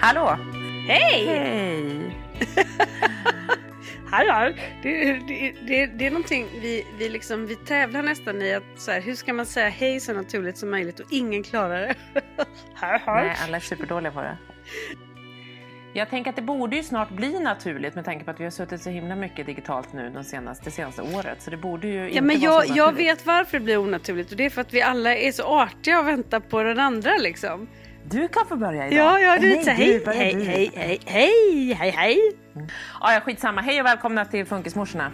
Hallå! Hej! Hej! Hallå! Det, det, det, det är någonting vi, vi, liksom, vi tävlar nästan i att så här, hur ska man säga hej så naturligt som möjligt och ingen klarar det. Nej, alla är superdåliga på det. Jag tänker att det borde ju snart bli naturligt med tanke på att vi har suttit så himla mycket digitalt nu de senaste, det senaste året. Så det borde ju Ja, inte men vara jag, så jag vet varför det blir onaturligt och det är för att vi alla är så artiga och väntar på den andra liksom. Du kan få börja idag. Ja, ja, du här, du, hej, hej, hej, hej, hej, hej, hej. Ja, ja, skitsamma. Hej och välkomna till Funkismorsorna.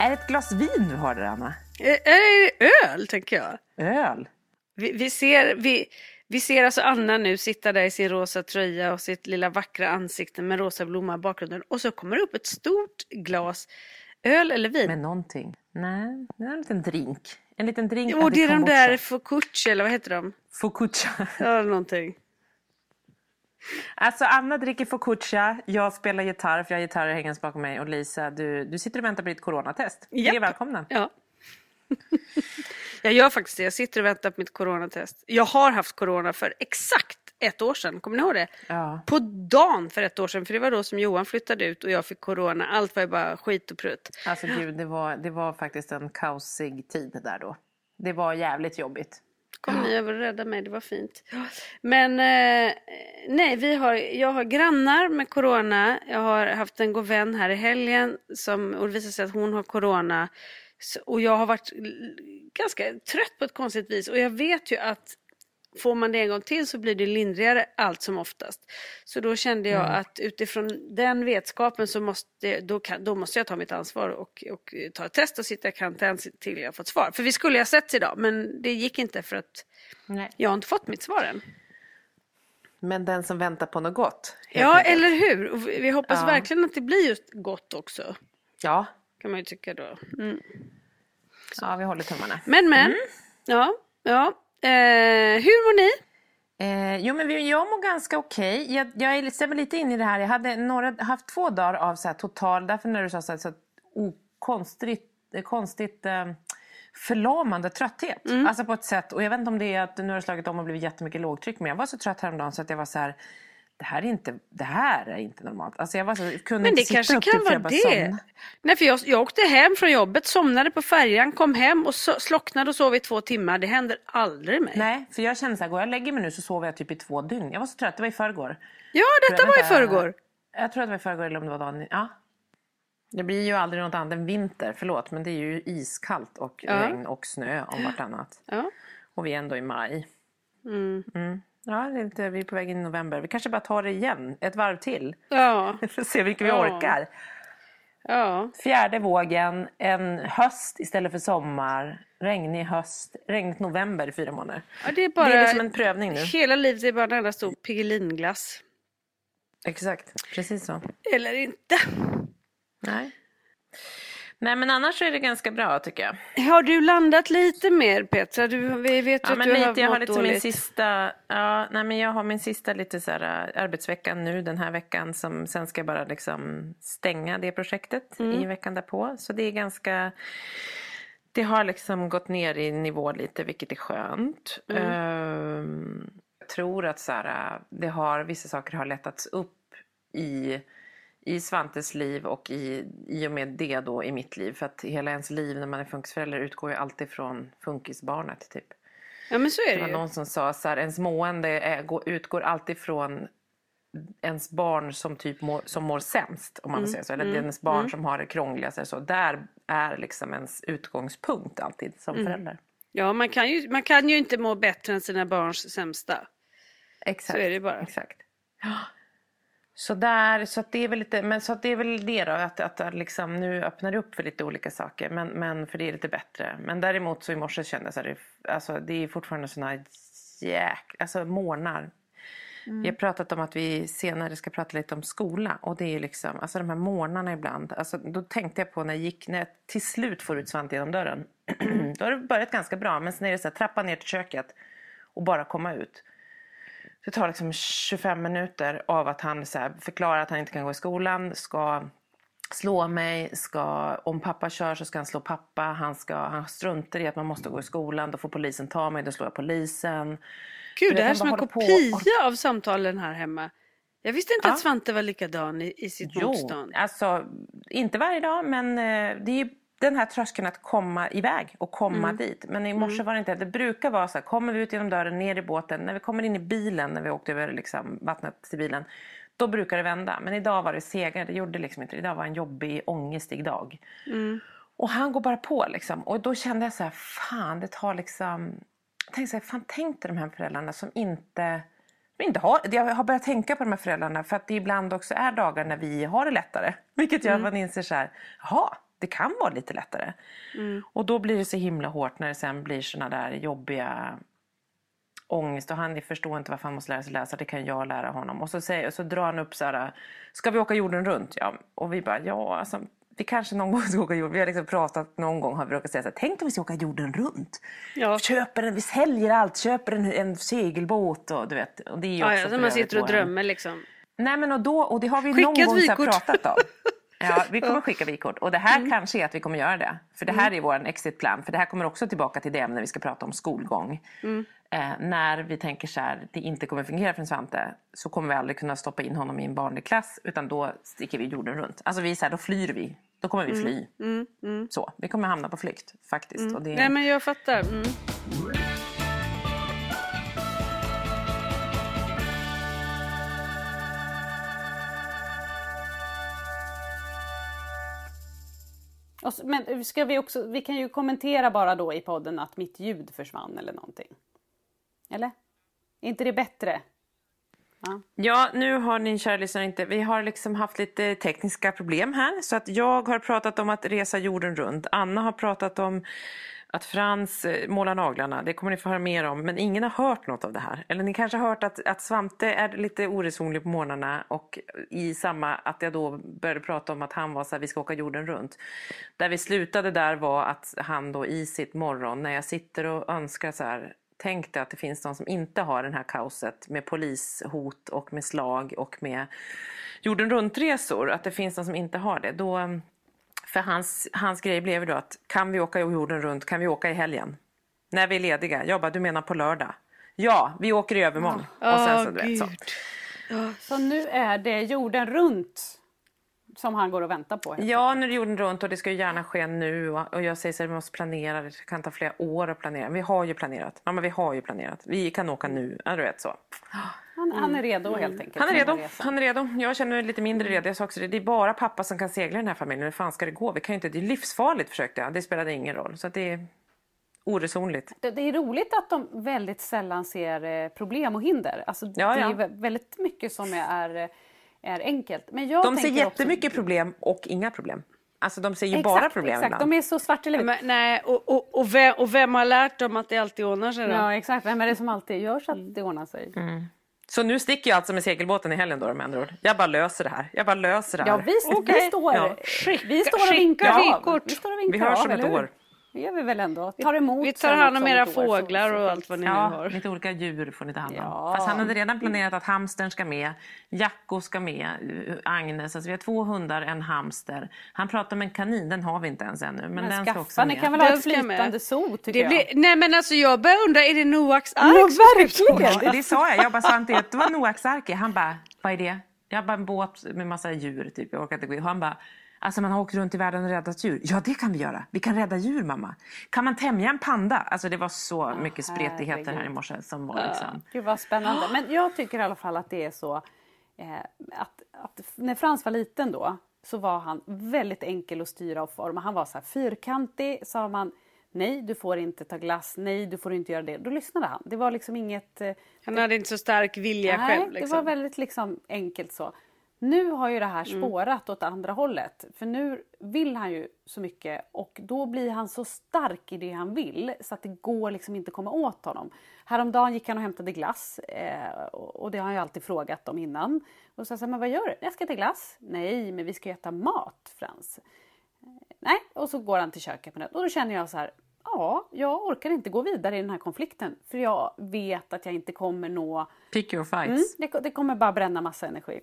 Är det ett glas vin du har där, Anna? Är är det öl tänker jag? Öl? Vi, vi, ser, vi, vi ser alltså Anna nu sitta där i sin rosa tröja och sitt lilla vackra ansikte med rosa blomma i bakgrunden. Och så kommer det upp ett stort glas öl eller vin. Med någonting? Nej, det är en liten drink. En liten drink Jo, det är de där Focaccia eller vad heter de? Focaccia. Ja, någonting. Alltså Anna dricker focaccia, jag spelar gitarr för jag har gitarrer hängandes bakom mig och Lisa du, du sitter och väntar på ditt coronatest. Ni är välkomna. Ja. Jag gör faktiskt det. Jag sitter och väntar på mitt coronatest. Jag har haft corona för exakt ett år sedan. Kommer ni ihåg det? Ja. På dagen för ett år sedan. För det var då som Johan flyttade ut och jag fick corona. Allt var ju bara skit och prutt. Alltså gud, det var, det var faktiskt en kaosig tid där då. Det var jävligt jobbigt. kom ni över och räddade mig, det var fint. Men eh, nej, vi har, jag har grannar med corona. Jag har haft en god vän här i helgen som, och det visar sig att hon har corona. Så, och jag har varit ganska trött på ett konstigt vis. Och jag vet ju att får man det en gång till så blir det lindrigare allt som oftast. Så då kände jag att utifrån den vetskapen så måste, då, kan, då måste jag ta mitt ansvar och, och ta ett test och sitta i karantän till jag fått svar. För vi skulle ha setts idag men det gick inte för att Nej. jag har inte fått mitt svar än. Men den som väntar på något gott. Ja, enkelt. eller hur? Vi hoppas Ja. verkligen att det blir just gott också. Ja. Kan man ju tycka då. Mm. ja, vi håller tummarna. Men men. Ja, ja. Eh, hur mår ni? Eh, jo, men jag mår ganska okej. Jag, jag är lite- stämmer lite in i det här. Jag hade några, haft två dagar av så total, därför när du sa så här, så här, oh, konstigt, eh, konstigt eh, förlamande trötthet. Mm. Alltså på ett sätt, och jag vet inte om det är att nu har det slagit om och blivit jättemycket lågtryck, men jag var så trött häromdagen så att jag var så här, det här är inte, det här är inte normalt. Alltså jag var så, kunde Men inte det sitta kanske kan typ, för vara jag det. Nej, för jag, jag åkte hem från jobbet, somnade på färjan, kom hem och so slocknade och sov i två timmar. Det händer aldrig mig. Nej, för jag kände så här, går jag och lägger mig nu så sover jag typ i två dygn. Jag var så trött, det var i förrgår. Ja, detta Jag var i vet inte, förrgår. Jag tror att det var i förrgår eller om det var dagen Ja. Det blir ju aldrig något annat än vinter, förlåt, men det är ju iskallt och Ja. regn och snö om vartannat. Ja. Och vi är ändå i maj. Mm. Mm. Ja, det är inte, vi är på väg in i november. Vi kanske bara tar det igen, ett varv till. Ja. För att se vilka vi Ja. orkar. ja. Fjärde vågen, en höst istället för sommar. Regnig höst, regnigt november i fyra månader. ja det är bara... Det är liksom en prövning nu. Hela livet är bara en enda stor Piggelinglass. Exakt, precis så. Eller inte. Nej. Nej men annars är det ganska bra tycker jag. Har du landat lite mer Petra? Du, vi vet Ja, att men du lite, har jag har lite min dåligt. sista, ja, nej, men jag har min sista lite så här, äh, arbetsveckan nu den här veckan. Som, sen ska jag bara liksom stänga det projektet Mm. i veckan därpå. Så det är ganska, det har liksom gått ner i nivå lite vilket är skönt. Mm. Ehm, jag tror att så här, äh, det har, vissa saker har lättats upp i i Svantes liv och i, i och med det då i mitt liv. För att hela ens liv när man är funkisförälder utgår ju alltid från funkisbarnet typ. Ja men så är Det det var ju. någon som sa så här, ens mående är, går, utgår alltid från ens barn som typ mår, som mår sämst. Om man vill säga så. Eller är ens barn som har det krångligast. eller Så. Där är liksom ens utgångspunkt alltid som förälder. Ja man kan, ju, man kan ju inte må bättre än sina barns sämsta. Exakt. Så är det bara. Exakt. Så där, så att det är väl lite, men så att det är väl det då, att, att liksom nu öppnar det upp för lite olika saker. Men, men för det är lite bättre. Men däremot så i morse kände jag så här, det, alltså det är fortfarande såna jäk, alltså morgnar. Vi har pratat om att vi senare ska prata lite om skola. Och det är liksom, alltså de här morgnarna ibland. Alltså då tänkte jag på när jag gick, när jag till slut får ut Svante genom dörren. då har det börjat ganska bra. Men sen är det så här, trappa ner till köket och bara komma ut. Det tar liksom 25 minuter av att han så förklarar att han inte kan gå i skolan, ska slå mig, ska, om pappa kör så ska han slå pappa, han, ska, han struntar i att man måste gå i skolan, då får polisen ta mig, då slår jag polisen. Gud vet, det här är som en kopia av samtalen här hemma. Jag visste inte Ja. att Svante var likadan i, i sitt Jo, motstånd. alltså inte varje dag men eh, det är den här tröskeln att komma iväg och komma dit. Men i morse var det inte det. brukar vara så här, kommer vi ut genom dörren, ner i båten, när vi kommer in i bilen, när vi åkte över liksom, vattnet till bilen. Då brukar det vända. Men idag var det segare, det gjorde liksom inte. Idag var en jobbig, ångestig dag. Och han går bara på liksom. Och då kände jag så här, fan det tar liksom... Tänkte så här, fan tänk dig de här föräldrarna som inte... Inte har, jag har börjat tänka på de här föräldrarna för att det ibland också är dagar när vi har det lättare. Vilket gör att man inser så här, jaha, det kan vara lite lättare. Och då blir det så himla hårt när det sen blir såna där jobbiga ångest och han förstår inte varför han måste lära sig läsa, det kan jag lära honom. Och så, säger, så drar han upp så här, ska vi åka jorden runt? Ja. Och vi bara, ja alltså, vi kanske någon gång ska åka jorden Vi har liksom pratat någon gång, har vi råkat säga så här, tänk om vi ska åka jorden runt. Ja. Köper en, vi säljer allt, köper en, en segelbåt och du vet. Och det är ju Ja, också ja, för så man sitter och drömmer liksom. Nej men och då, och det har vi Skicka någon gång pratat om. Ja, vi kommer skicka vykort. Och det här kanske är att vi kommer göra det. För det här är vår exitplan. För det här kommer också tillbaka till det ämne vi ska prata om, skolgång. Eh, när vi tänker så här, det inte kommer fungera för en Svante så kommer vi aldrig kunna stoppa in honom i en vanlig klass. Utan då sticker vi jorden runt. Alltså vi är så här, då flyr vi. Då kommer vi fly. Så, vi kommer hamna på flykt faktiskt. Det, Nej men jag fattar. Men ska vi också, vi kan ju kommentera bara då i podden att mitt ljud försvann eller någonting. Eller? Är inte det bättre? Ja, nu har ni kära lyssnare inte, vi har liksom haft lite tekniska problem här. Så att jag har pratat om att resa jorden runt. Anna har pratat om att Frans eh, målar naglarna. Det kommer ni få höra mer om. Men ingen har hört något av det här. Eller ni kanske har hört att, att Svante är lite oresonlig på morgnarna. Och i samma, att jag då började prata om att han var så här, vi ska åka jorden runt. Där vi slutade där var att han då i sitt morgon, när jag sitter och önskar så här, Tänk dig att det finns de som inte har det här kaoset med polishot och med slag och med jorden runt-resor. Att det finns de som inte har det. Då, mm, för hans, hans grej blev då att kan vi åka jorden runt, kan vi åka i helgen? När vi är lediga. Jag bara, du menar på lördag? Ja, vi åker i övermorgon. och sen så, du vet, så. Så nu är det jorden runt som han går och väntar på. Ja, nu är det jorden runt och det ska ju gärna ske nu. Och jag säger så här, vi måste planera. Det kan ta flera år att planera. Vi har ju planerat. Mamma, vi har ju planerat. Vi kan åka nu. Ja, du vet så. Han, han är redo helt enkelt. Han är redo. Han är redo. Jag känner mig lite mindre redo. Jag sa också det. Det är bara pappa som kan segla i den här familjen. Hur fan ska det gå? Vi kan ju inte. Det är livsfarligt försökte jag. Det spelade ingen roll. Så det är oresonligt. Det, det är roligt att de väldigt sällan ser eh, problem och hinder. Alltså, Ja, det ja. är vä- väldigt mycket som är, är, enkelt. Men jag De ser tänker också- jättemycket problem och inga problem. Alltså de ser ju Exakt, bara problem exakt. ibland. De är så svart eller vitt. Nej, och, och, och, vem, och vem har lärt dem att det alltid ordnar sig då? Ja, exakt. Vem är det som alltid gör så att det ordnar sig? Så nu sticker jag alltså med segelbåten i helgen då med andra ord. Jag bara löser det här. Jag bara löser det här. Ja, vi, vi Okej. står, Ja. vi står och vinkar av. Vi står och Vi vinkar hörs om ett år. Det gör vi väl ändå. Tar emot Vi tar hand om era fåglar och allt vad ni nu Ja, har. lite olika djur får ni ta hand om. Ja. Fast han hade redan planerat att hamstern ska med, Jacko ska med, eh, Agnes. Alltså vi har två hundar, en hamster. Han pratar om en kanin, den har vi inte ens ännu. Men, Men den ska skaffa, också ni med. kan väl ha ett ska flytande zoo tycker Det jag. blir, nej men alltså jag börjar undra, är det Noaks ark? Ska verkligen. Ja, det sa jag. Jag bara, Svante, vet du vad Noaks ark är? Han bara, vad är det? Jag bara, en båt med massa djur, typ. Jag orkar inte gå in. Han bara, alltså man har åkt runt i världen och räddat djur. Ja, det kan vi göra. Vi kan rädda djur, mamma. Kan man tämja en panda? Alltså det var så mycket spretigheter här i herregud. morse som var liksom... Gud vad spännande. Men jag tycker i alla fall att det är så eh, att, att när Frans var liten då så var han väldigt enkel att styra och forma. Han var så här fyrkantig, sa man nej du får inte ta glass, nej du får inte göra det. Då lyssnade han. Det var liksom inget... Eh, Han hade inte så stark vilja nej, själv. Liksom. det var väldigt liksom enkelt så. Nu har ju det här Mm. spårat åt andra hållet. För nu vill han ju så mycket och då blir han så stark i det han vill så att det går liksom inte att komma åt honom. Häromdagen gick han och hämtade glass eh, och det har han ju alltid frågat om innan. Och så sa men vad gör du? Jag ska äta glass. Nej, men vi ska ju äta mat Frans. Nej, och så går han till köket med det. Och då känner jag så här, ja, jag orkar inte gå vidare i den här konflikten. För jag vet att jag inte kommer nå Pick your fights. Mm, det, det kommer bara bränna massa energi.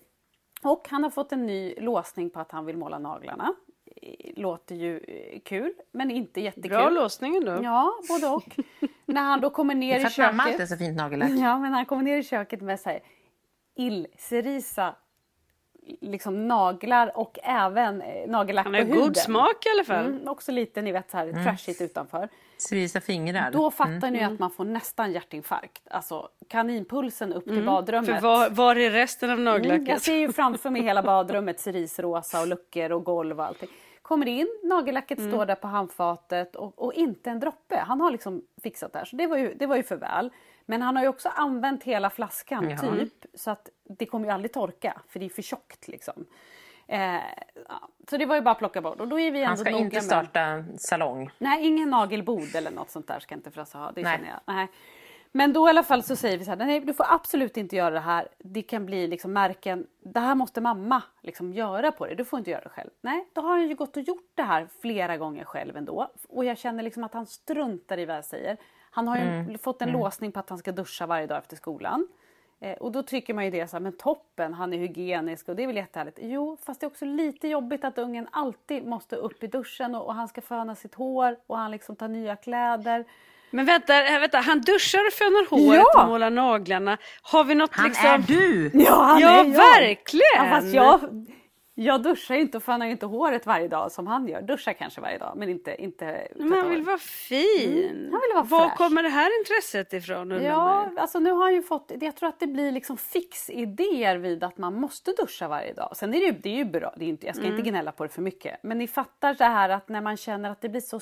Och han har fått en ny låsning på att han vill måla naglarna. Eh, Låter ju eh, kul, men inte jättekul. Bra låsning ändå. Ja, både och. när han då kommer ner i att mamma alltid är köket. så fint nagellack. Ja, men han kommer ner i köket med så här illcerisa liksom naglar och även eh, nagellack Han på har huden. god smak i alla fall. Mm, också lite, ni vet så här trashigt utanför. Visa fingrar. Då fattar ni ju att man får nästan hjärtinfarkt. Alltså kaninpulsen upp till För badrummet. var, var är resten av Mm, nagellacket? jag ser ju framför mig hela badrummet cerisrosa och luckor och golv och allting. Kommer in, nagellacket Mm. står där på handfatet och, och inte en droppe. Han har liksom fixat det här så det var ju, det var ju för väl. Men han har ju också använt hela flaskan Ja. typ så att det kommer ju aldrig torka för det är för tjockt liksom. Eh. Så det var ju bara att plocka bort och då är vi ändå Han ska inte med- starta salong. Nej, ingen nagelbod eller något sånt där ska inte Frasse ha. Det Nej. känner jag. Nej. Men då i alla fall så säger vi så här, nej du får absolut inte göra det här. Det kan bli liksom märken, det här måste mamma liksom göra på dig, du får inte göra det själv. Nej, då har han ju gått och gjort det här flera gånger själv ändå. Och jag känner liksom att han struntar i vad jag säger. Han har ju Mm. fått en låsning på att han ska duscha varje dag efter skolan. Eh, och då tycker man ju det så här, men toppen, han är hygienisk och det är väl jättehärligt. Jo, fast det är också lite jobbigt att ungen alltid måste upp i duschen och, och han ska föna sitt hår och han liksom tar nya kläder. Men vänta, äh, vänta, han duschar och fönar håret Ja! och målar naglarna. Har vi något Han liksom... är du! Ja, han Ja, är jag. verkligen! Ja, fast jag, jag duschar ju inte och fönar ju inte håret varje dag som han gör. Duschar kanske varje dag, men inte, inte Men han vill vara fin. Mm, han vill vara Var fräsch. kommer det här intresset ifrån? Ja, ju. alltså nu har han ju fått, jag tror att det blir liksom fixidéer vid att man måste duscha varje dag. Sen är det ju, det är ju bra, det är inte, jag ska Mm. inte gnälla på det för mycket. Men ni fattar så här att när man känner att det blir så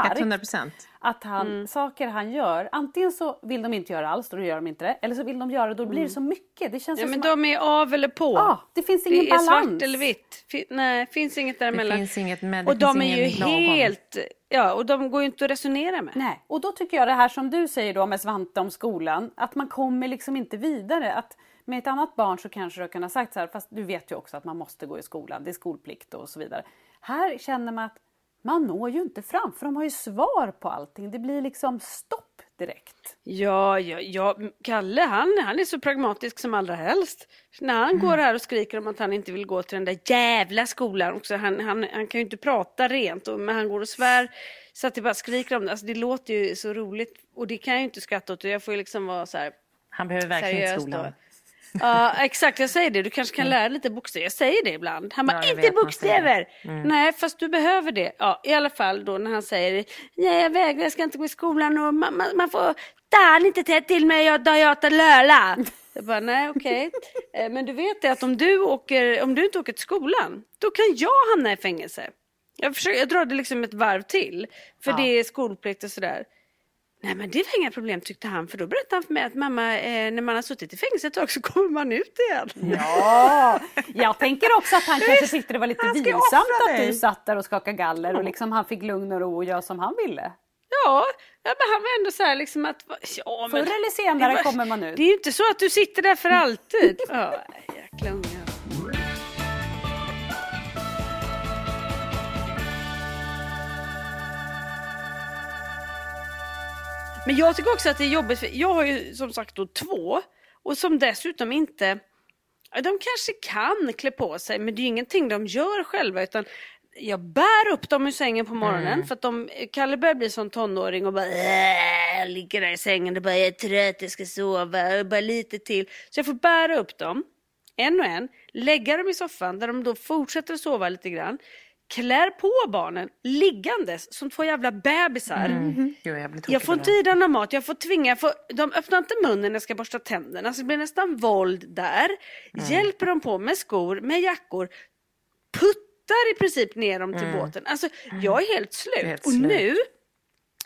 starkt 100 procent. att han, Mm. saker han gör, antingen så vill de inte göra alls, då gör de inte det. Eller så vill de göra det, då blir det så mycket. Det känns Mm. Ja, men som de är av eller på. Ja, det finns ingen det är balans. svart eller vitt. Fi- nej, finns inget däremellan. finns inget med- det och de är ju helt... Ja, och de går ju inte att resonera med. Nej, och då tycker jag det här som du säger då med Svante om skolan, att man kommer liksom inte vidare. Att med ett annat barn så kanske du kunde ha sagt så här, fast du vet ju också att man måste gå i skolan, det är skolplikt och så vidare. Här känner man att man når ju inte fram, för de har ju svar på allting. Det blir liksom stopp direkt. Ja, ja, ja, Kalle han, han är så pragmatisk som allra helst. När han går här och skriker om att han inte vill gå till den där jävla skolan också, han, han, han kan ju inte prata rent, och, men han går och svär så att det bara skriker om det. Alltså, det låter ju så roligt och det kan jag ju inte skratta åt. Jag får ju liksom vara så här, Han behöver verkligen inte skolan. då. Ja, exakt. Jag säger det. Du kanske kan lära dig lite bokstäver. Jag säger det ibland. Han bara, Ja, inte bokstäver! Nej, fast du behöver det. Ja, i alla fall då när han säger, nej jag vägrar, jag ska inte gå i skolan och man, man, man får Dan inte tätt till mig, jag jag löla. Jag bara, nej okej. Eh, Men du vet det att om du, åker, om du inte åker till skolan, då kan jag hamna i fängelse. Jag, försöker, jag drar det liksom ett varv till, för Ja. det är skolplikt och sådär. Nej men det var inga problem tyckte han, för då berättade han för mig att mamma, eh, när man har suttit i fängelse ett tag så kommer man ut igen. Ja, jag tänker också att han kanske tyckte det var lite vilsamt att dig. du satt där och skakade galler och liksom han fick lugn och ro och göra som han ville. Ja, men han var ändå så här liksom att, ja men. Förr eller senare var- kommer man ut. Det är ju inte så att du sitter där för alltid. Ja, jäkla ungar. Men jag tycker också att det är jobbigt, för jag har ju som sagt då två och som dessutom inte, de kanske kan klä på sig men det är ju ingenting de gör själva utan jag bär upp dem ur sängen på morgonen för att de, Kalle börjar bli som tonåring och bara äh, ligger där i sängen och bara jag är trött, jag ska sova, och bara lite till. Så jag får bära upp dem, en och en, lägga dem i soffan där de då fortsätter sova lite grann. Klär på barnen liggandes som två jävla bebisar. Gud, jag blir tokig Jag får inte i någon mat, jag får tvinga, jag får, de öppnar inte munnen när jag ska borsta tänderna så det blir nästan våld där. Hjälper dem på med skor, med jackor, puttar i princip ner dem till båten. Alltså jag är helt slut. är helt och slut. nu,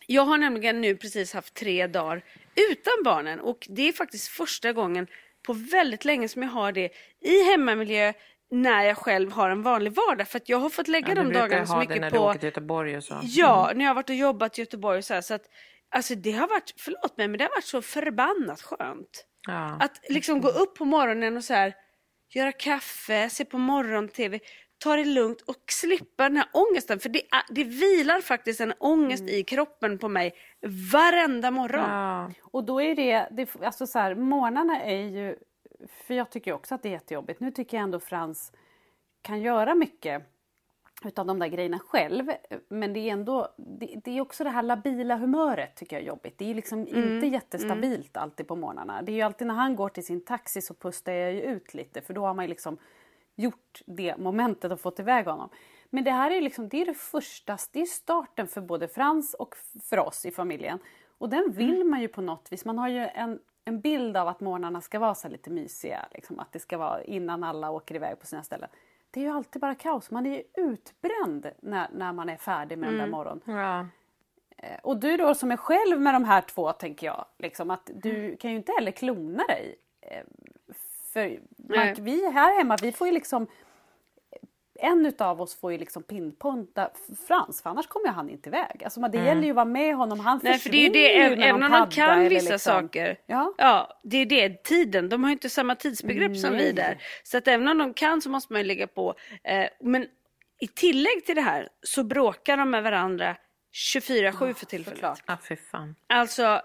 jag har nämligen nu precis haft tre dagar utan barnen och det är faktiskt första gången på väldigt länge som jag har det i hemmamiljö när jag själv har en vanlig vardag för att jag har fått lägga Ja, de du brukar dagarna så ha det mycket när på du åker till Göteborg och så. Ja, när jag har varit och jobbat i Göteborg och så här, så att alltså det har varit, förlåt mig, men det har varit så förbannat skönt. Ja. Att liksom gå upp på morgonen och så här göra kaffe, se på morgon-tv, ta det lugnt och slippa den här ångesten. För det, det vilar faktiskt en ångest i kroppen på mig varenda morgon. Ja. Och då är det, det alltså så här, morgnarna är ju, för jag tycker också att det är jättejobbigt. Nu tycker jag ändå Frans kan göra mycket utav de där grejerna själv. Men det är ändå, det, det är också det här labila humöret tycker jag är jobbigt. Det är liksom inte jättestabilt alltid på morgnarna. Det är ju alltid när han går till sin taxi så pustar jag ju ut lite för då har man ju liksom gjort det momentet och fått iväg honom. Men det här är liksom, det är det första, det är starten för både Frans och för oss i familjen. Och den vill man ju på något vis. Man har ju en, en bild av att morgnarna ska vara så lite mysiga. Liksom, att det ska vara innan alla åker iväg på sina ställen. Det är ju alltid bara kaos. Man är ju utbränd när, när man är färdig med den där morgonen. Ja. Eh, Och du då som är själv med de här två tänker jag, liksom, att du kan ju inte heller klona dig. Eh, För. Mark, vi här hemma, vi får ju liksom en utav oss får ju liksom pinpointa Frans, för annars kommer ju han inte iväg. Alltså, det gäller ju att vara med honom, han Nej, för det är det, ju även om de padda kan eller vissa liksom- saker. Ja. Ja, det är det, tiden. De har ju inte samma tidsbegrepp som vi där. Så att även om de kan så måste man ju lägga på. Eh, men i tillägg till det här så bråkar de med varandra 24-7 för tillfället. såklart. Ja, fy fan. Alltså,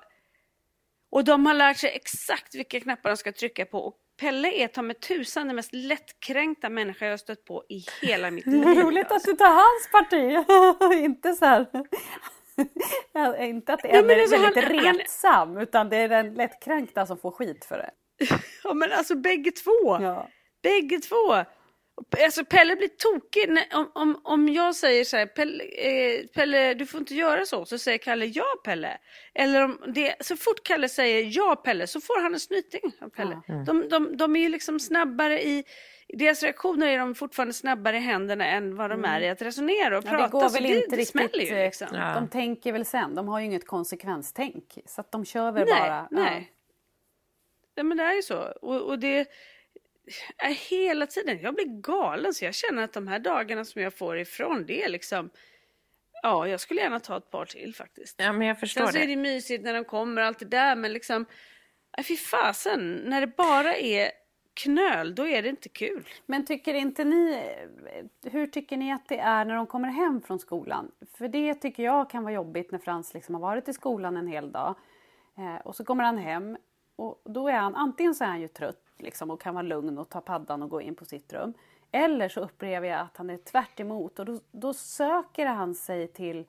och de har lärt sig exakt vilka knappar de ska trycka på. Och Pelle är ta med tusan den mest lättkränkta människa jag har stött på i hela mitt liv. Roligt att du tar hans parti. inte så här. Inte att det är Nej, men alltså, väldigt han- han- retsam utan det är den lättkränkta som får skit för det. Ja men alltså bägge två. Ja. Bägge två. Alltså Pelle blir tokig när, om, om, om jag säger så här, Pelle, eh, Pelle du får inte göra så, så säger Kalle ja Pelle. Eller om det, så fort Kalle säger ja Pelle så får han en snyting av Pelle. De, de, de är ju liksom snabbare i, deras reaktioner är de fortfarande snabbare i händerna än vad de är i att resonera och Ja, prata. det går väl det, inte det riktigt. ju eh, liksom. Ja. De tänker väl sen, de har ju inget konsekvenstänk. Så att de kör väl Nej, bara. nej. Ja, men det är ju så. Och, och det hela tiden, jag blir galen så jag känner att de här dagarna som jag får ifrån det är liksom, ja jag skulle gärna ta ett par till faktiskt. Ja, men jag förstår Sen så är det. mysigt när de kommer och allt det där men liksom, nej fy fasen, när det bara är knöl då är det inte kul. Men tycker inte ni, hur tycker ni att det är när de kommer hem från skolan? För det tycker jag kan vara jobbigt när Frans liksom har varit i skolan en hel dag. Eh, och så kommer han hem och då är han, antingen så är han ju trött liksom, och kan vara lugn och ta paddan och gå in på sitt rum. Eller så upplever jag att han är tvärt emot och då, då söker han sig till,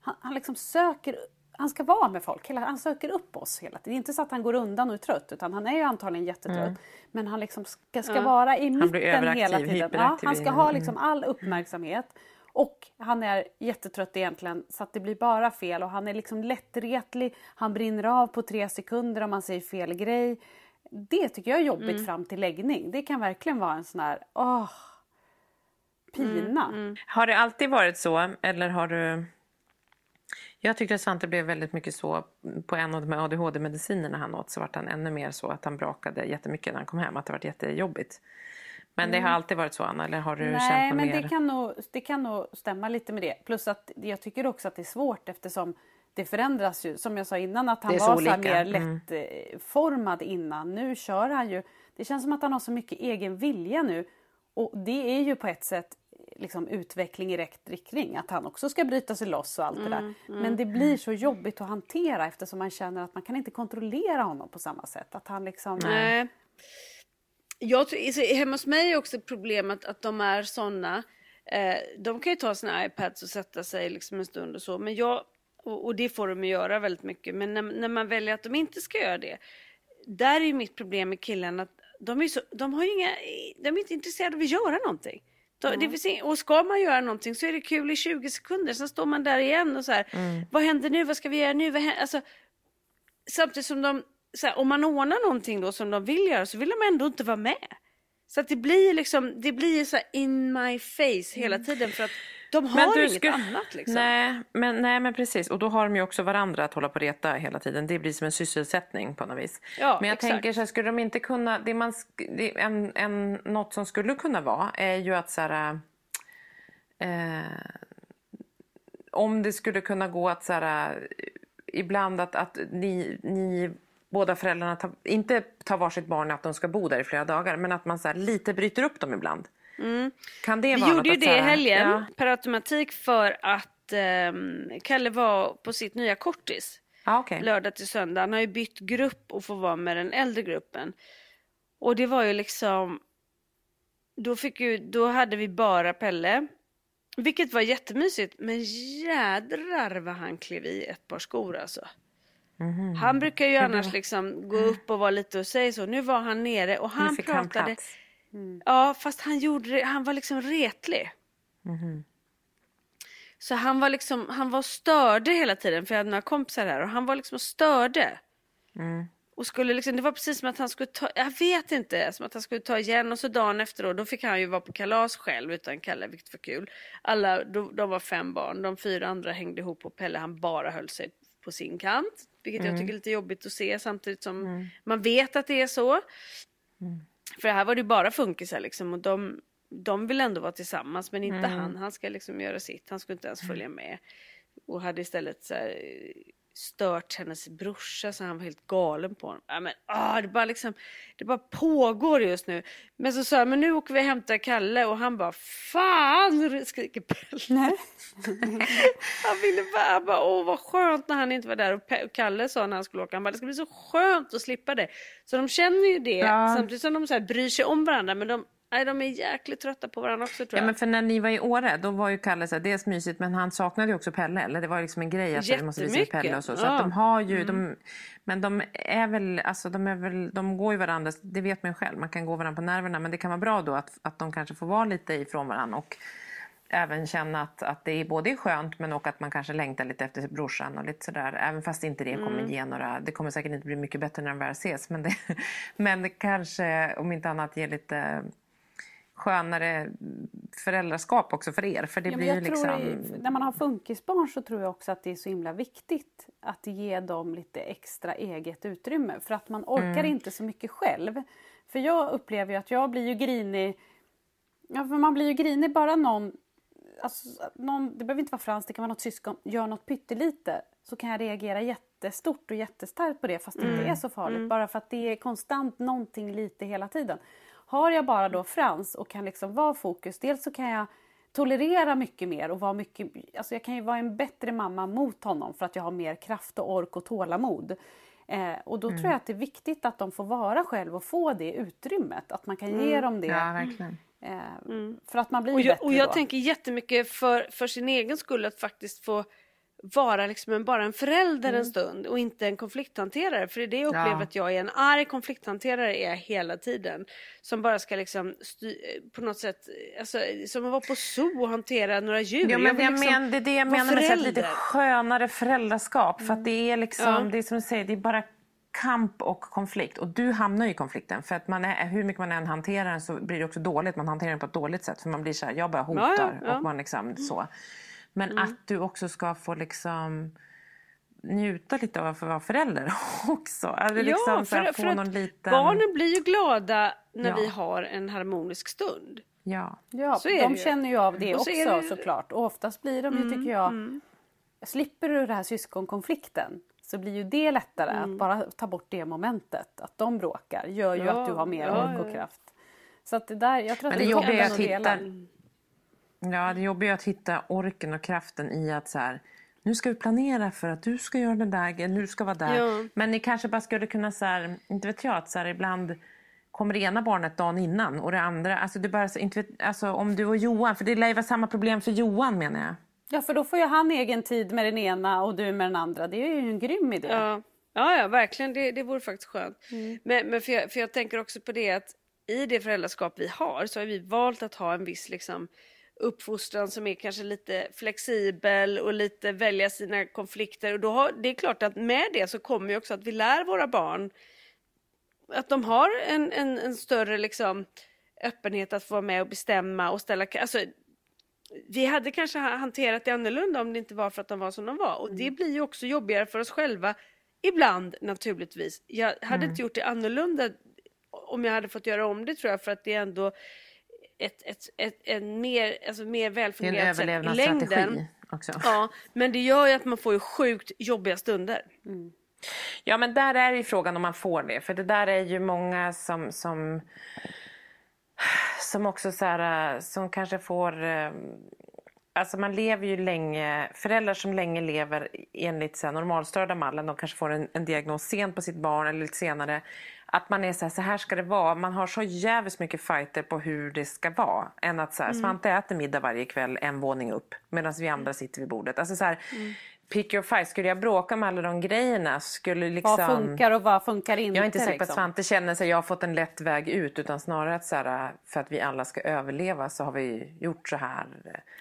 han, han liksom söker han ska vara med folk, hela, han söker upp oss hela tiden. Det är inte så att han går undan och är trött utan han är ju antagligen jättetrött. Mm. Men han liksom ska, ska vara i mitten hela tiden. Ja, han ska ha liksom all uppmärksamhet. Och han är jättetrött egentligen så att det blir bara fel och han är liksom lättretlig. Han brinner av på tre sekunder om man säger fel grej. Det tycker jag är jobbigt mm. fram till läggning. Det kan verkligen vara en sån här, åh, pina. Mm, mm. Har det alltid varit så eller har du jag tyckte att Svante blev väldigt mycket så på en av de ADHD-medicinerna han åt så var han ännu mer så att han brakade jättemycket när han kom hem, att det var jättejobbigt. Men det har mm. alltid varit så Anna, eller har du Nej, känt men mer? Det kan, nog, det kan nog stämma lite med det. Plus att jag tycker också att det är svårt eftersom det förändras ju. Som jag sa innan att han var så, så mer mm. lättformad innan. Nu kör han ju. Det känns som att han har så mycket egen vilja nu. Och det är ju på ett sätt liksom, utveckling i rätt riktning. Att han också ska bryta sig loss och allt mm, det där. Mm, mm. Men det blir så jobbigt att hantera eftersom man känner att man kan inte kontrollera honom på samma sätt. Att han liksom... Nej. Jag tror, hemma hos mig är också problemet att de är såna. Eh, de kan ju ta sina iPads och sätta sig liksom en stund och så. Men jag, och, och det får de göra väldigt mycket. Men när, när, man väljer att de inte ska göra det. Där är ju mitt problem med killarna att de, är så, de, har inga, de är inte intresserade av att göra någonting. Mm. Vill och ska man göra någonting så är det kul i 20 sekunder. Sen står man där igen och så här. Mm. Vad händer nu? Vad ska vi göra nu? Vad Alltså, samtidigt som de, här, om man ordnar någonting då som de vill göra så vill de ändå inte vara med. Så att det blir liksom, det blir så in my face hela mm. tiden för att de har men du inget skulle... annat liksom. Nej men, nej men precis och då har de ju också varandra att hålla på och reta hela tiden. Det blir som en sysselsättning på något vis. Ja, men jag exakt. tänker så här, skulle de inte kunna, det man, det, en, en, något som skulle kunna vara är ju att så här, eh, om det skulle kunna gå att så här, ibland att, att ni, ni båda föräldrarna tar, inte tar varsitt barn att de ska bo där i flera dagar men att man så här, lite bryter upp dem ibland. Mm. Kan det vara Vi gjorde ju det i helgen ja. per automatik för att um, Kalle var på sitt nya kortis. Ah, okay. Lördag till söndag. Han har ju bytt grupp och får vara med den äldre gruppen. Och det var ju liksom... Då, fick ju, då hade vi bara Pelle. Vilket var jättemysigt. Men jädrar vad han klev i ett par skor alltså. Mm. Han brukar ju annars liksom gå upp och vara lite och säga så. Nu var han nere och han pratade. Han Mm. Ja, fast han gjorde han var liksom retlig. Mm. Så han var liksom, han var störde hela tiden för jag hade några kompisar här och han var liksom störde. Mm. Och skulle liksom, det var precis som att han skulle ta, jag vet inte, som att han skulle ta igen och så dagen efter då, då fick han ju vara på kalas själv utan Kalle, vilket var kul. Alla, de, de var fem barn, de fyra andra hängde ihop och Pelle han bara höll sig på sin kant. Vilket mm. jag tycker är lite jobbigt att se samtidigt som mm. man vet att det är så. Mm. För här var det bara funkisar liksom och de, de vill ändå vara tillsammans men inte mm. han. Han ska liksom göra sitt. Han skulle inte ens följa med. Och hade istället så här, stört hennes brorsa så han var helt galen på honom. Ja, men, ah, det, bara liksom, det bara pågår just nu. Men så sa jag, men nu åker vi och hämtar Kalle och han bara Fan! skriker Pelle. han ville bara, han bara, åh vad skönt när han inte var där. Och Kalle sa när han skulle åka, han bara, det ska bli så skönt att slippa det. Så de känner ju det ja. samtidigt som de så här, bryr sig om varandra. Men de Nej, de är jäkligt trötta på varandra också tror jag. Ja, men för när ni var i Åre, då var ju Kalle så här, dels mysigt men han saknade ju också Pelle. Eller det var liksom en grej att vi måste visa Pelle och så. Så ja. att de har ju, mm. de, men de är väl, alltså de är väl, de går ju varandra, det vet man ju själv. Man kan gå varandra på nerverna men det kan vara bra då att, att de kanske får vara lite ifrån varandra. Och, även känna att, att det är både skönt men också att man kanske längtar lite efter brorsan och lite sådär. Även fast inte det kommer mm. ge några, det kommer säkert inte bli mycket bättre när de väl ses. Men det, men det kanske om inte annat ger lite skönare föräldraskap också för er? För det ja, blir liksom... I, när man har funkisbarn så tror jag också att det är så himla viktigt att ge dem lite extra eget utrymme för att man orkar mm. inte så mycket själv. För jag upplever ju att jag blir ju grinig, ja för man blir ju grinig bara någon, alltså, någon det behöver inte vara Frans, det kan vara något syskon, gör något pyttelite så kan jag reagera jättestort och jättestarkt på det fast det mm. inte är så farligt mm. bara för att det är konstant någonting lite hela tiden. Har jag bara då Frans och kan liksom vara fokus, dels så kan jag tolerera mycket mer och vara mycket, alltså jag kan ju vara en bättre mamma mot honom för att jag har mer kraft och ork och tålamod. Eh, och då mm. tror jag att det är viktigt att de får vara själv och få det utrymmet, att man kan ge mm. dem det. Ja, verkligen. Eh, mm. För att man blir och jag, bättre Och jag då. tänker jättemycket för, för sin egen skull att faktiskt få vara liksom en, bara en förälder Mm. en stund och inte en konflikthanterare. För det är det jag upplever Ja. att jag är. En arg konflikthanterare är jag hela tiden. Som bara ska liksom på något sätt, alltså, som att vara på zoo och hantera några djur. Ja, men jag liksom men, det är det jag menar med här lite skönare föräldraskap. För att det är liksom, Ja. det är som du säger, det är bara kamp och konflikt. Och du hamnar ju i konflikten. För att man är, hur mycket man än hanterar den så blir det också dåligt. Man hanterar den på ett dåligt sätt. För man blir så här, jag bara hotar. Ja. Och man liksom så. Men att du också ska få liksom njuta lite av att vara förälder också. Eller liksom så här, få att någon liten... barnen blir ju glada när Ja. vi har en harmonisk stund. Ja. Ja, Så är de det ju. känner ju av det Och så också det ju- Mm, såklart. Och oftast blir de ju, tycker jag, slipper du den här syskonkonflikten så blir ju det lättare att bara ta bort det momentet. Att de bråkar gör ju Mm. Ja, att du har mer ja, ork ja, och ja. kraft. Så att det där, jag tror att Men det jobbiga är att hitta... Ja, det jobbiga är att hitta orken och kraften i att så här, nu ska vi planera för att du ska göra den där, eller du ska vara där. Ja. Men ni kanske bara skulle kunna så här, inte vet jag, att så här, ibland kommer det ena barnet dagen innan och det andra, alltså det bara, inte vet, alltså om du och Johan, för det lär ju vara samma problem för Johan menar jag. Ja, för då får ju han egen tid med den ena och du med den andra. Det är ju en grym idé. Ja, ja, ja verkligen. Det, det vore faktiskt skönt. Mm. Men, men för, jag, för jag tänker också på det att i det föräldraskap vi har så har vi valt att ha en viss liksom, uppfostran som är kanske lite flexibel och lite välja sina konflikter. Och då har, det är klart att med det så kommer ju också att vi lär våra barn att de har en, en, en större liksom, öppenhet att få vara med och bestämma och ställa... Alltså, vi hade kanske ha- hanterat det annorlunda om det inte var för att de var som de var. Och det blir ju också jobbigare för oss själva ibland naturligtvis. Jag hade inte gjort det annorlunda om jag hade fått göra om det tror jag för att det är ändå ett, ett, ett, en mer, alltså, mer välfungerande sätt i längden. också. Ja, men det gör ju att man får ju sjukt jobbiga stunder. Ja, men där är ju frågan om man får det. För det där är ju många som, som, som också så här, som kanske får... eh, Alltså man lever ju länge, föräldrar som länge lever enligt så här, normalstörda mallen, de kanske får en, en diagnos sent på sitt barn eller lite senare. Att man är så här, så här ska det vara. Man har så jävligt mycket fighter på hur det ska vara. Än att så här, Svante äter middag varje kväll en våning upp medan vi andra sitter vid bordet. Alltså så här, pick your fight. Skulle jag bråka med alla de grejerna skulle liksom... Vad funkar och vad funkar inte? Jag är inte säker på att liksom. Svante känner sig jag har fått en lätt väg ut utan snarare att så här, för att vi alla ska överleva så har vi gjort så här.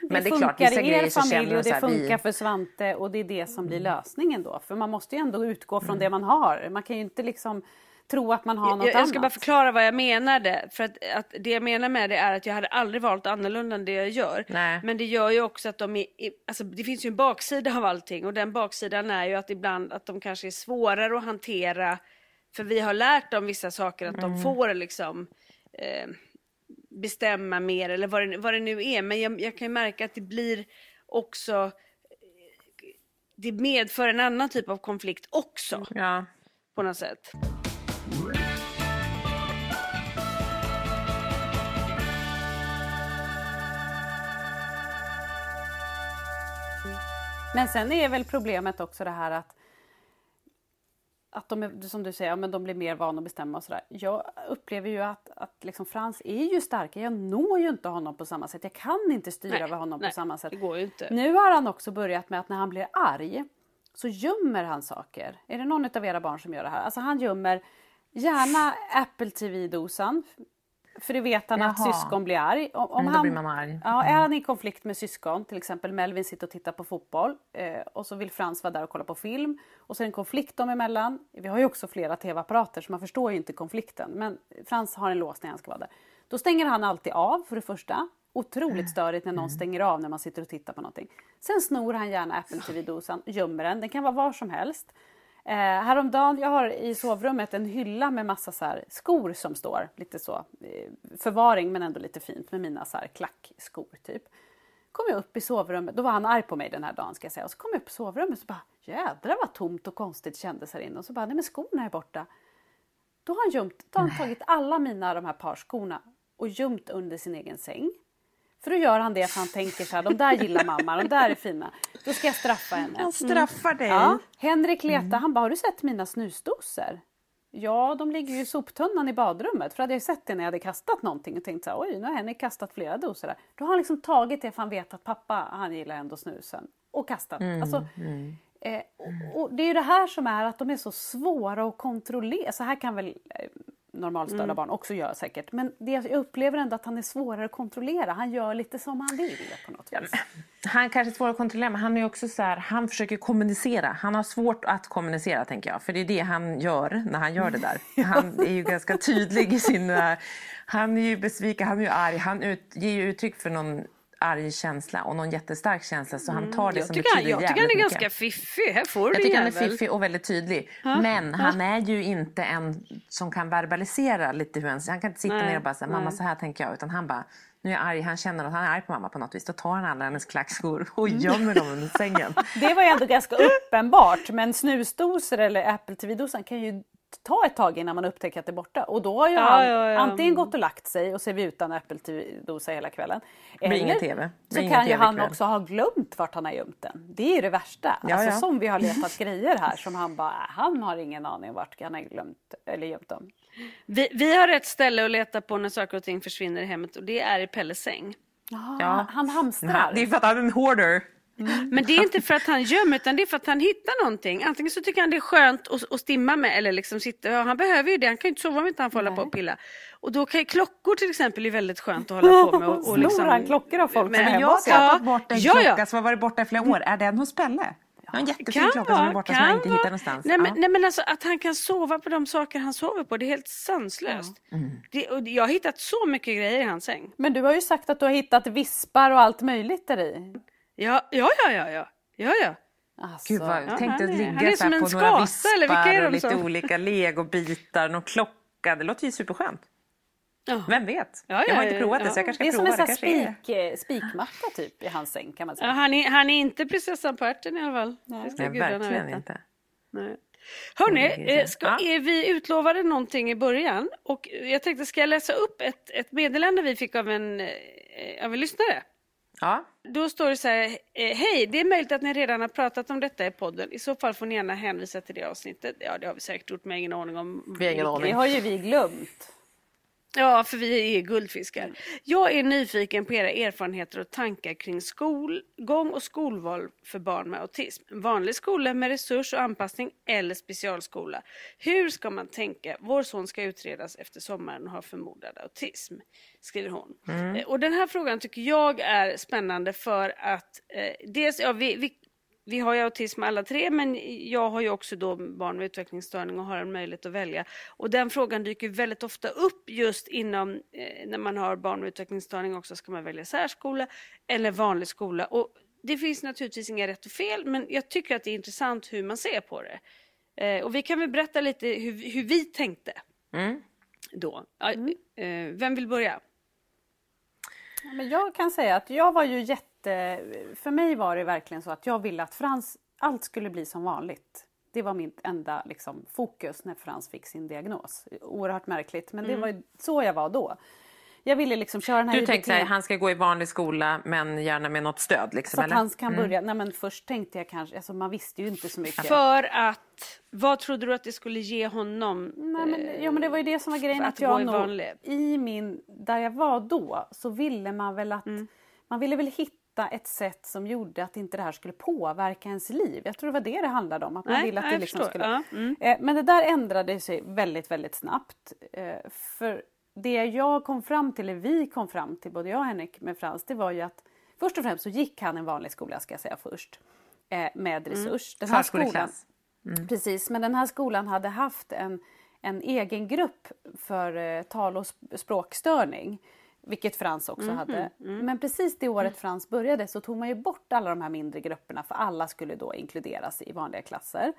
Men det, är klart, vissa grejer er så känner och så det här, funkar vi... Mm. för Svante och det är det som blir lösningen då. För man måste ju ändå utgå från det man har. Man kan ju inte liksom tro att man har något Jag, jag ska annat. bara förklara vad jag menade. För att, att det jag menar med det är att jag hade aldrig valt annorlunda än det jag gör. Nej. Men det gör ju också att de är, alltså det finns ju en baksida av allting och den baksidan är ju att ibland att de kanske är svårare att hantera. För vi har lärt dem vissa saker att de får liksom eh, bestämma mer eller vad det, vad det nu är. Men jag, jag kan ju märka att det blir också eh, det medför en annan typ av konflikt också Ja. på något sätt. Men sen är väl problemet också det här att att de, är, som du säger, ja, men de blir mer vana att bestämma och sådär. Jag upplever ju att, att liksom Frans är ju starkare. Jag når ju inte honom på samma sätt. Jag kan inte styra Nej, över honom nej, på samma sätt. det går ju inte. Nu har han också börjat med att när han blir arg så gömmer han saker. Är det någon av era barn som gör det här? Alltså han gömmer gärna Apple TV-dosan. För det vet han att Jaha. syskon blir arg. Om, om Mm, han, blir arg. Ja, är han i konflikt med syskon, till exempel Melvin sitter och tittar på fotboll eh, och så vill Frans vara där och kolla på film och så är det en konflikt dem emellan. Vi har ju också flera tv-apparater så man förstår ju inte konflikten men Frans har en lås när han ska vara där. Då stänger han alltid av för det första. Otroligt störigt när någon stänger av när man sitter och tittar på någonting. Sen snor han gärna Apple TV-dosan, gömmer den. Den kan vara var som helst. Eh, häromdagen, jag har i sovrummet en hylla med massa så skor som står. Lite så eh, förvaring men ändå lite fint med mina så här klackskor typ. Kom jag upp i sovrummet, då var han arg på mig den här dagen ska jag säga. Och så kom jag upp i sovrummet och bara jädrar vad tomt och konstigt kändes här inne. Och så bara, nej men skorna är borta. Då har han gömt, då har han tagit alla mina de här par skorna och gömt under sin egen säng. För då gör han det för han tänker så här, de där gillar mamma, de där är fina. Då ska jag straffa henne. Han straffar dig. Ja, Henrik letar, han bara, har du sett mina snusdosor? Ja, de ligger ju i soptunnan i badrummet. För hade jag sett det när jag hade kastat någonting och tänkt så här, oj, nu har Henrik kastat flera doser där. Då har han liksom tagit det för han vet att pappa, han gillar ändå snusen. Och kastat. Mm, Alltså, eh, och, och det är ju det här som är att de är så svåra att kontrollera. Så här kan väl eh, normalstörda Mm. barn också göra säkert. Men det, jag upplever ändå att han är svårare att kontrollera. Han gör lite som han vill på något vis. Han kanske är svår att kontrollera men han är också så här, han försöker kommunicera. Han har svårt att kommunicera tänker jag. För det är det han gör när han gör det där. Han är ju ganska tydlig i sin... eh, Han är ju besviken, han är ju arg. Han ut, ger ju uttryck för någon arg känsla och någon jättestark känsla så han tar det Jag som tycker, han, betyder jag tycker han är jävligt ganska mycket. fiffig. Här får Jag du tycker han är jävel. fiffig och väldigt tydlig. Men han är ju inte en som kan verbalisera lite hur han... Han kan inte sitta Nej, ner och bara säga mamma så här tänker jag. Utan han bara, nu är jag arg. Han känner att han är arg på mamma på något vis. Då tar han alla hennes klackskor och gömmer dem under sängen. Det var ju ändå ganska uppenbart. Men snusdosor eller Apple TV-dosan kan ju ta ett tag innan man upptäcker att det är borta. Och då har ju Ja, han ja, ja. antingen gått och lagt sig och ser vi utan Apple TV-dosa hela kvällen. blir ingen TV. Så ingen kan ju han också ha glömt vart han har gömt den. Det är ju det värsta. Alltså som vi har letat grejer här som han bara, han har ingen aning vart han har glömt eller gömt dem. Vi, vi har ett ställe att leta på när saker och ting försvinner i hemmet och det är i Pelles säng. Ja. Han hamstrar. Det är för att han är en hoarder. Men det är inte för att han gömmer utan det är för att han hittar någonting. Antingen så tycker han det är skönt att, att stimma med eller liksom sitta, ja, han behöver ju det, han kan ju inte sova om inte han får hålla på och pilla. Och då kan ju klockor till exempel är väldigt skönt att hålla på med. Och, och Snor liksom, han klockor av folk Men som är jag har tappat bort en ja, ja. klocka som har varit borta i flera år. Är den hos Pelle? En jättefin Kan klocka som är vara, borta som kan inte vara. hittar någonstans. Nej men, Ja. nej, men alltså, att han kan sova på de saker han sover på, det är helt sanslöst. Mm. Det, och jag har hittat så mycket grejer i hans säng. Men du har ju sagt att du har hittat vispar och allt möjligt där i. Ja, ja, ja, ja, ja. ja, ja. Alltså, Gud vad, Ja, tänk dig att är- ligga är så här som på en några skata, eller vilka är vispar de och lite som- olika legobitar, någon klocka. Det låter ju superskönt. Ja. Vem vet? Ja, jag har ja, inte ja, provat det ja. så jag kanske det är ska som prova. en Det sån kanske här är... spik, eh, spikmatta typ i hans säng kan man Ja, säga. han, är, han är inte prinsessan på ärten i alla fall. Det ska Nej, verkligen veta. inte. Nej. Hörni, det är eh, ska, Ja. är vi utlovade någonting i början? Och jag tänkte, ska jag läsa upp ett, ett meddelande vi fick av en, eh, av en lyssnare? Ja, Då står det så här, eh, hej, det är möjligt att ni redan har pratat om detta i podden. I så fall får ni gärna hänvisa till det avsnittet. Ja, det har vi säkert gjort, men ingen aning om. vi har ingen Det aning. har ju vi glömt. Ja, för vi är guldfiskar. Jag är nyfiken på era erfarenheter och tankar kring skolgång och skolval för barn med autism. Vanlig skola med resurs och anpassning eller specialskola. Hur ska man tänka? Vår son ska utredas efter sommaren och har förmodad autism, skriver hon. Eh, Och den här frågan tycker jag är spännande för att eh, dels, ja, vi, vi vi har ju autism alla tre, men jag har ju också då barn med utvecklingsstörning och har en möjlighet att välja. Och den frågan dyker väldigt ofta upp just inom, eh, när man har barn med utvecklingsstörning också, ska man välja särskola eller vanlig skola? Och det finns naturligtvis inga rätt och fel, men jag tycker att det är intressant hur man ser på det. Eh, och vi kan väl berätta lite hur, hur vi tänkte Mm. då. Ja, eh, vem vill börja? Men jag kan säga att jag var ju jätte... För mig var det verkligen så att jag ville att Frans, allt skulle bli som vanligt. Det var mitt enda liksom, fokus när Frans fick sin diagnos. Oerhört märkligt, men det var ju så jag var då. Jag ville liksom köra den här Du tänkte att han ska gå i vanlig skola men gärna med något stöd liksom, så att eller? han kan börja. Nej men först tänkte jag kanske, alltså man visste ju inte så mycket. För att, vad trodde du att det skulle ge honom? Nej, men, ja men det var ju det som var grejen att, att jag gå i nog, i min, där jag var då så ville man väl att, Mm. man ville väl hitta ett sätt som gjorde att inte det här skulle påverka ens liv. Jag tror det var det det handlade om. Att man Nej, ville att nej, det liksom skulle... Ja, mm. Eh, Men det där ändrade sig väldigt, väldigt snabbt. Eh, För det jag kom fram till, eller vi kom fram till, både jag och Henrik med Frans, det var ju att först och främst så gick han en vanlig skola ska jag säga först. eh, Med resurs. Den här skolan, Förskoleklass. Precis, men den här skolan hade haft en, en egen grupp för eh, tal och sp- språkstörning. Vilket Frans också hade. Men precis det året Frans började så tog man ju bort alla de här mindre grupperna för alla skulle då inkluderas i vanliga klasser.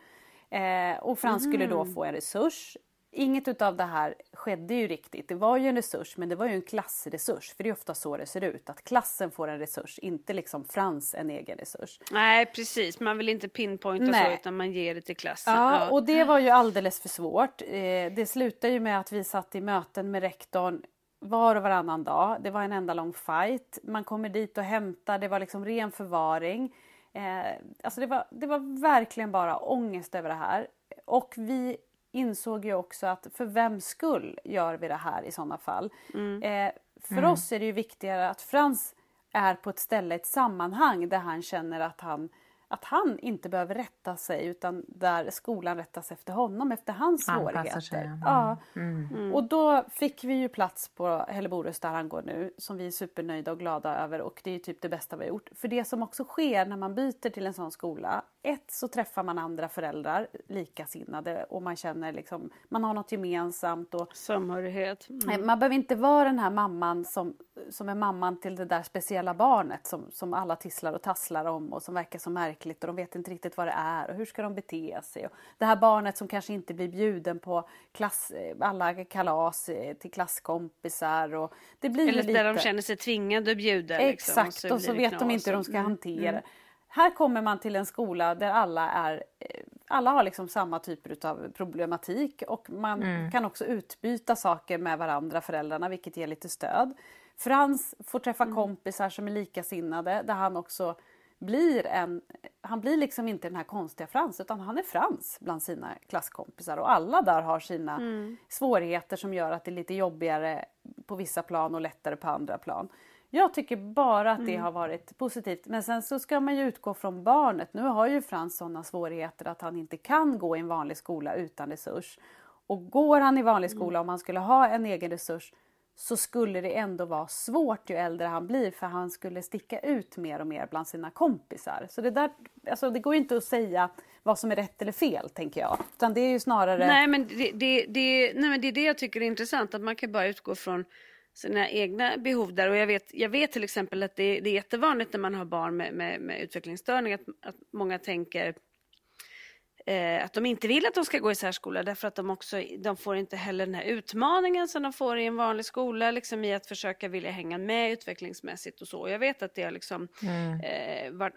Eh, och Frans skulle då få en resurs. Inget utav det här skedde ju riktigt. Det var ju en resurs men det var ju en klassresurs. För det är ofta så det ser ut. Att klassen får en resurs, inte liksom Frans en egen resurs. Nej precis, man vill inte pinpointa så Nej. utan man ger det till klassen. Ja, Ja. och det var ju alldeles för svårt. Eh, det slutade ju med att vi satt i möten med rektorn var och varannan dag. Det var en enda lång fight. Man kommer dit och hämtar, det var liksom ren förvaring. Eh, alltså det var, det var verkligen bara ångest över det här. Och vi insåg ju också att för vems skull gör vi det här i sådana fall? Mm. Eh, för oss är det ju viktigare att Frans är på ett ställe, ett sammanhang där han känner att han att han inte behöver rätta sig utan där skolan rättas efter honom, efter hans Anpassar svårigheter. sig, ja. Ja. Mm. Och då fick vi ju plats på Helleborus där han går nu som vi är supernöjda och glada över och det är typ det bästa vi har gjort. För det som också sker när man byter till en sån skola, ett så träffar man andra föräldrar, likasinnade och man känner liksom, man har något gemensamt och Samhörighet. Mm. Man behöver inte vara den här mamman som, som är mamman till det där speciella barnet som, som alla tisslar och tasslar om och som verkar så märkligt och de vet inte riktigt vad det är och hur ska de bete sig. Och det här barnet som kanske inte blir bjuden på klass, alla kalas eh, till klasskompisar. Och det blir Eller lite... där de känner sig tvingade att bjuda. liksom, Exakt, och så, blir det vet de inte hur de ska Mm. hantera det. Här kommer man till en skola där alla är eh, alla har liksom samma typer av problematik och man Mm. kan också utbyta saker med varandra, föräldrarna, vilket ger lite stöd. Frans får träffa Mm. kompisar som är likasinnade där han också blir en... Han blir liksom inte den här konstiga Frans utan han är Frans bland sina klasskompisar och alla där har sina Mm. svårigheter som gör att det är lite jobbigare på vissa plan och lättare på andra plan. Jag tycker bara att det har varit positivt. Men sen så ska man ju utgå från barnet. Nu har ju Frans sådana svårigheter att han inte kan gå i en vanlig skola utan resurs. Och går han i vanlig skola om han skulle ha en egen resurs så skulle det ändå vara svårt ju äldre han blir för han skulle sticka ut mer och mer bland sina kompisar. Så det där, alltså det går ju inte att säga vad som är rätt eller fel tänker jag. Utan det är ju snarare... Nej men det, det, det, nej men det är det jag tycker är intressant, att man kan bara utgå från sina egna behov där. Och jag vet, jag vet till exempel att det, det är jättevanligt när man har barn med, med, med utvecklingsstörning att, att många tänker eh, att de inte vill att de ska gå i särskola därför att de också de får inte heller den här utmaningen som de får i en vanlig skola liksom i att försöka vilja hänga med utvecklingsmässigt och så. Jag vet att det har liksom eh, varit,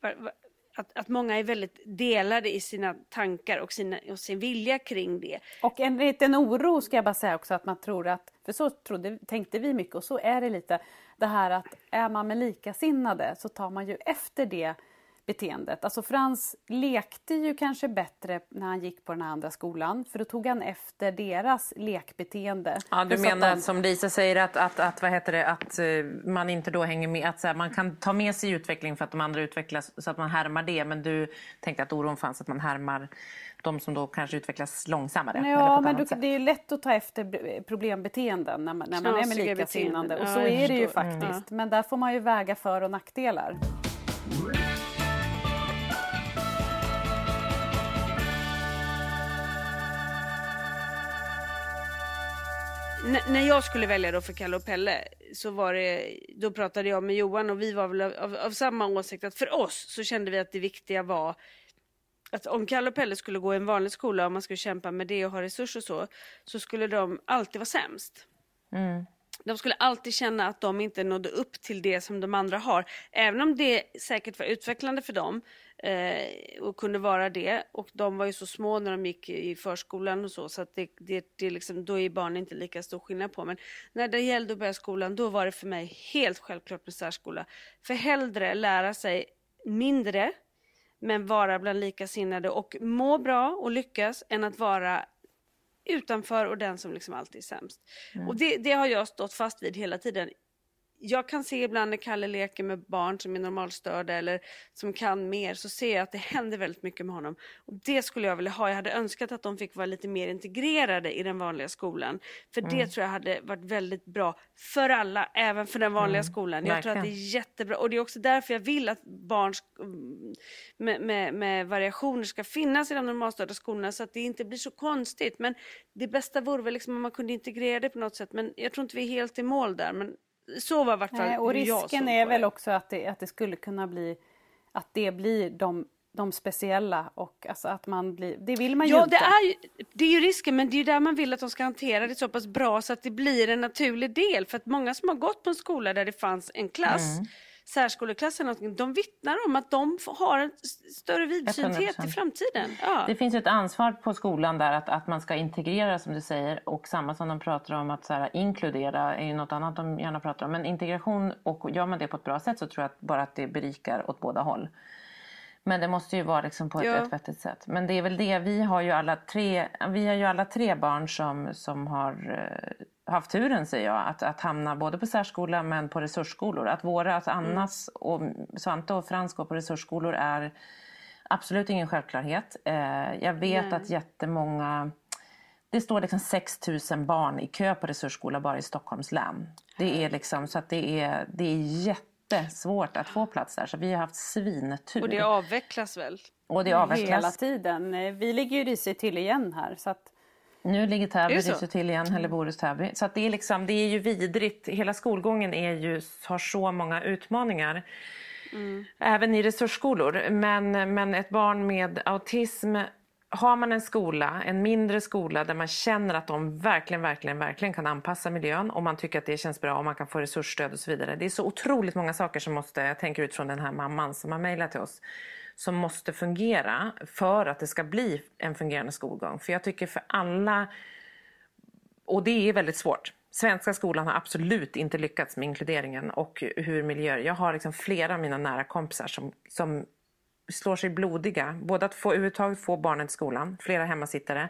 var, var, att, att många är väldigt delade i sina tankar och, sina, och sin vilja kring det. Och en liten oro ska jag bara säga också att man tror att, för så trodde, tänkte vi mycket och så är det lite, det här att är man med likasinnade så tar man ju efter det beteendet. Alltså Frans lekte ju kanske bättre när han gick på den andra skolan för då tog han efter deras lekbeteende. Ja, du menar de- att som Lisa säger att, att, att, vad heter det, att eh, man inte då hänger med, att så här, man kan ta med sig utveckling för att de andra utvecklas så att man härmar det. Men du tänkte att oron fanns att man härmar de som då kanske utvecklas långsammare. Ja, men du, det är lätt att ta efter problembeteenden när man, när man är med likasinnande. Och så är det ju faktiskt. Men där får man ju väga för och nackdelar. N- när jag skulle välja då för Kalle och Pelle så var det, då pratade jag med Johan och vi var väl av, av, av samma åsikt att för oss så kände vi att det viktiga var att om Kalle och Pelle skulle gå i en vanlig skola och man skulle kämpa med det och ha resurser och så, så skulle de alltid vara sämst. De skulle alltid känna att de inte nådde upp till det som de andra har. Även om det säkert var utvecklande för dem eh, och kunde vara det. Och de var ju så små när de gick i förskolan och så, så att det, det, det liksom, då är barn inte lika stor skillnad på. Men när det gällde att börja skolan, då var det för mig helt självklart med särskola. För hellre lära sig mindre, men vara bland likasinnade och må bra och lyckas, än att vara utanför och den som liksom alltid är sämst. Och det, det har jag stått fast vid hela tiden. Jag kan se ibland när Kalle leker med barn som är normalstörda eller som kan mer så ser jag att det händer väldigt mycket med honom. Och det skulle jag vilja ha. Jag hade önskat att de fick vara lite mer integrerade i den vanliga skolan. För det tror jag hade varit väldigt bra för alla, även för den vanliga skolan. Jag tror att det är jättebra och det är också därför jag vill att barn mm, med, med, med variationer ska finnas i de normalstörda skolorna så att det inte blir så konstigt. Men det bästa vore väl liksom om man kunde integrera det på något sätt. Men jag tror inte vi är helt i mål där. Men så var i vart fall Nej, och risken är väl också att det, att det skulle kunna bli att det blir de, de speciella och alltså att man blir, det vill man ju Ja, inte. det är, ju, det är ju risken, men det är ju där man vill att de ska hantera det så pass bra så att det blir en naturlig del. För att många som har gått på en skola där det fanns en klass, Mm. Särskoleklass eller någonting, de vittnar om att de har en större vidsynthet i 100%. framtiden. Ja. Det finns ett ansvar på skolan där att, att man ska integrera som du säger och samma som de pratar om att så här, inkludera är ju något annat de gärna pratar om. Men integration och gör man det på ett bra sätt så tror jag att bara att det berikar åt båda håll. Men det måste ju vara liksom på ett, Ja. ett vettigt sätt. Men det är väl det, vi har ju alla tre, vi har ju alla tre barn som, som har eh, haft turen säger jag, att, att hamna både på särskola men på resursskolor. Att våra, att Annas och Svante och Frans går på resursskolor är absolut ingen självklarhet. Eh, jag vet Nej. att jättemånga det står liksom 6 000 barn i kö på resursskola bara i Stockholms län. Det är liksom, så att det är, det är jättesvårt att få plats där. Så vi har haft svintur. Och det avvecklas väl? Och det Hela avvecklas. tiden. Eh, Vi ligger ju risigt till igen här. Så att, Nu ligger Täby Är det så? risigt till igen, Helleborus Täby. Så att det är liksom, det är ju vidrigt. Hela skolgången är ju, har så många utmaningar. Även i resursskolor. Men, men ett barn med autism har man en skola, en mindre skola där man känner att de verkligen, verkligen, verkligen kan anpassa miljön och man tycker att det känns bra och man kan få resursstöd och så vidare. Det är så otroligt många saker som måste, jag tänker utifrån den här mamman som har mejlat till oss, som måste fungera för att det ska bli en fungerande skolgång. För jag tycker för alla och det är väldigt svårt. Svenska skolan har absolut inte lyckats med inkluderingen och hur miljöer. Jag har liksom flera av mina nära kompisar som, som slår sig blodiga. Både att få överhuvudtaget få barnen till skolan, flera hemmasittare,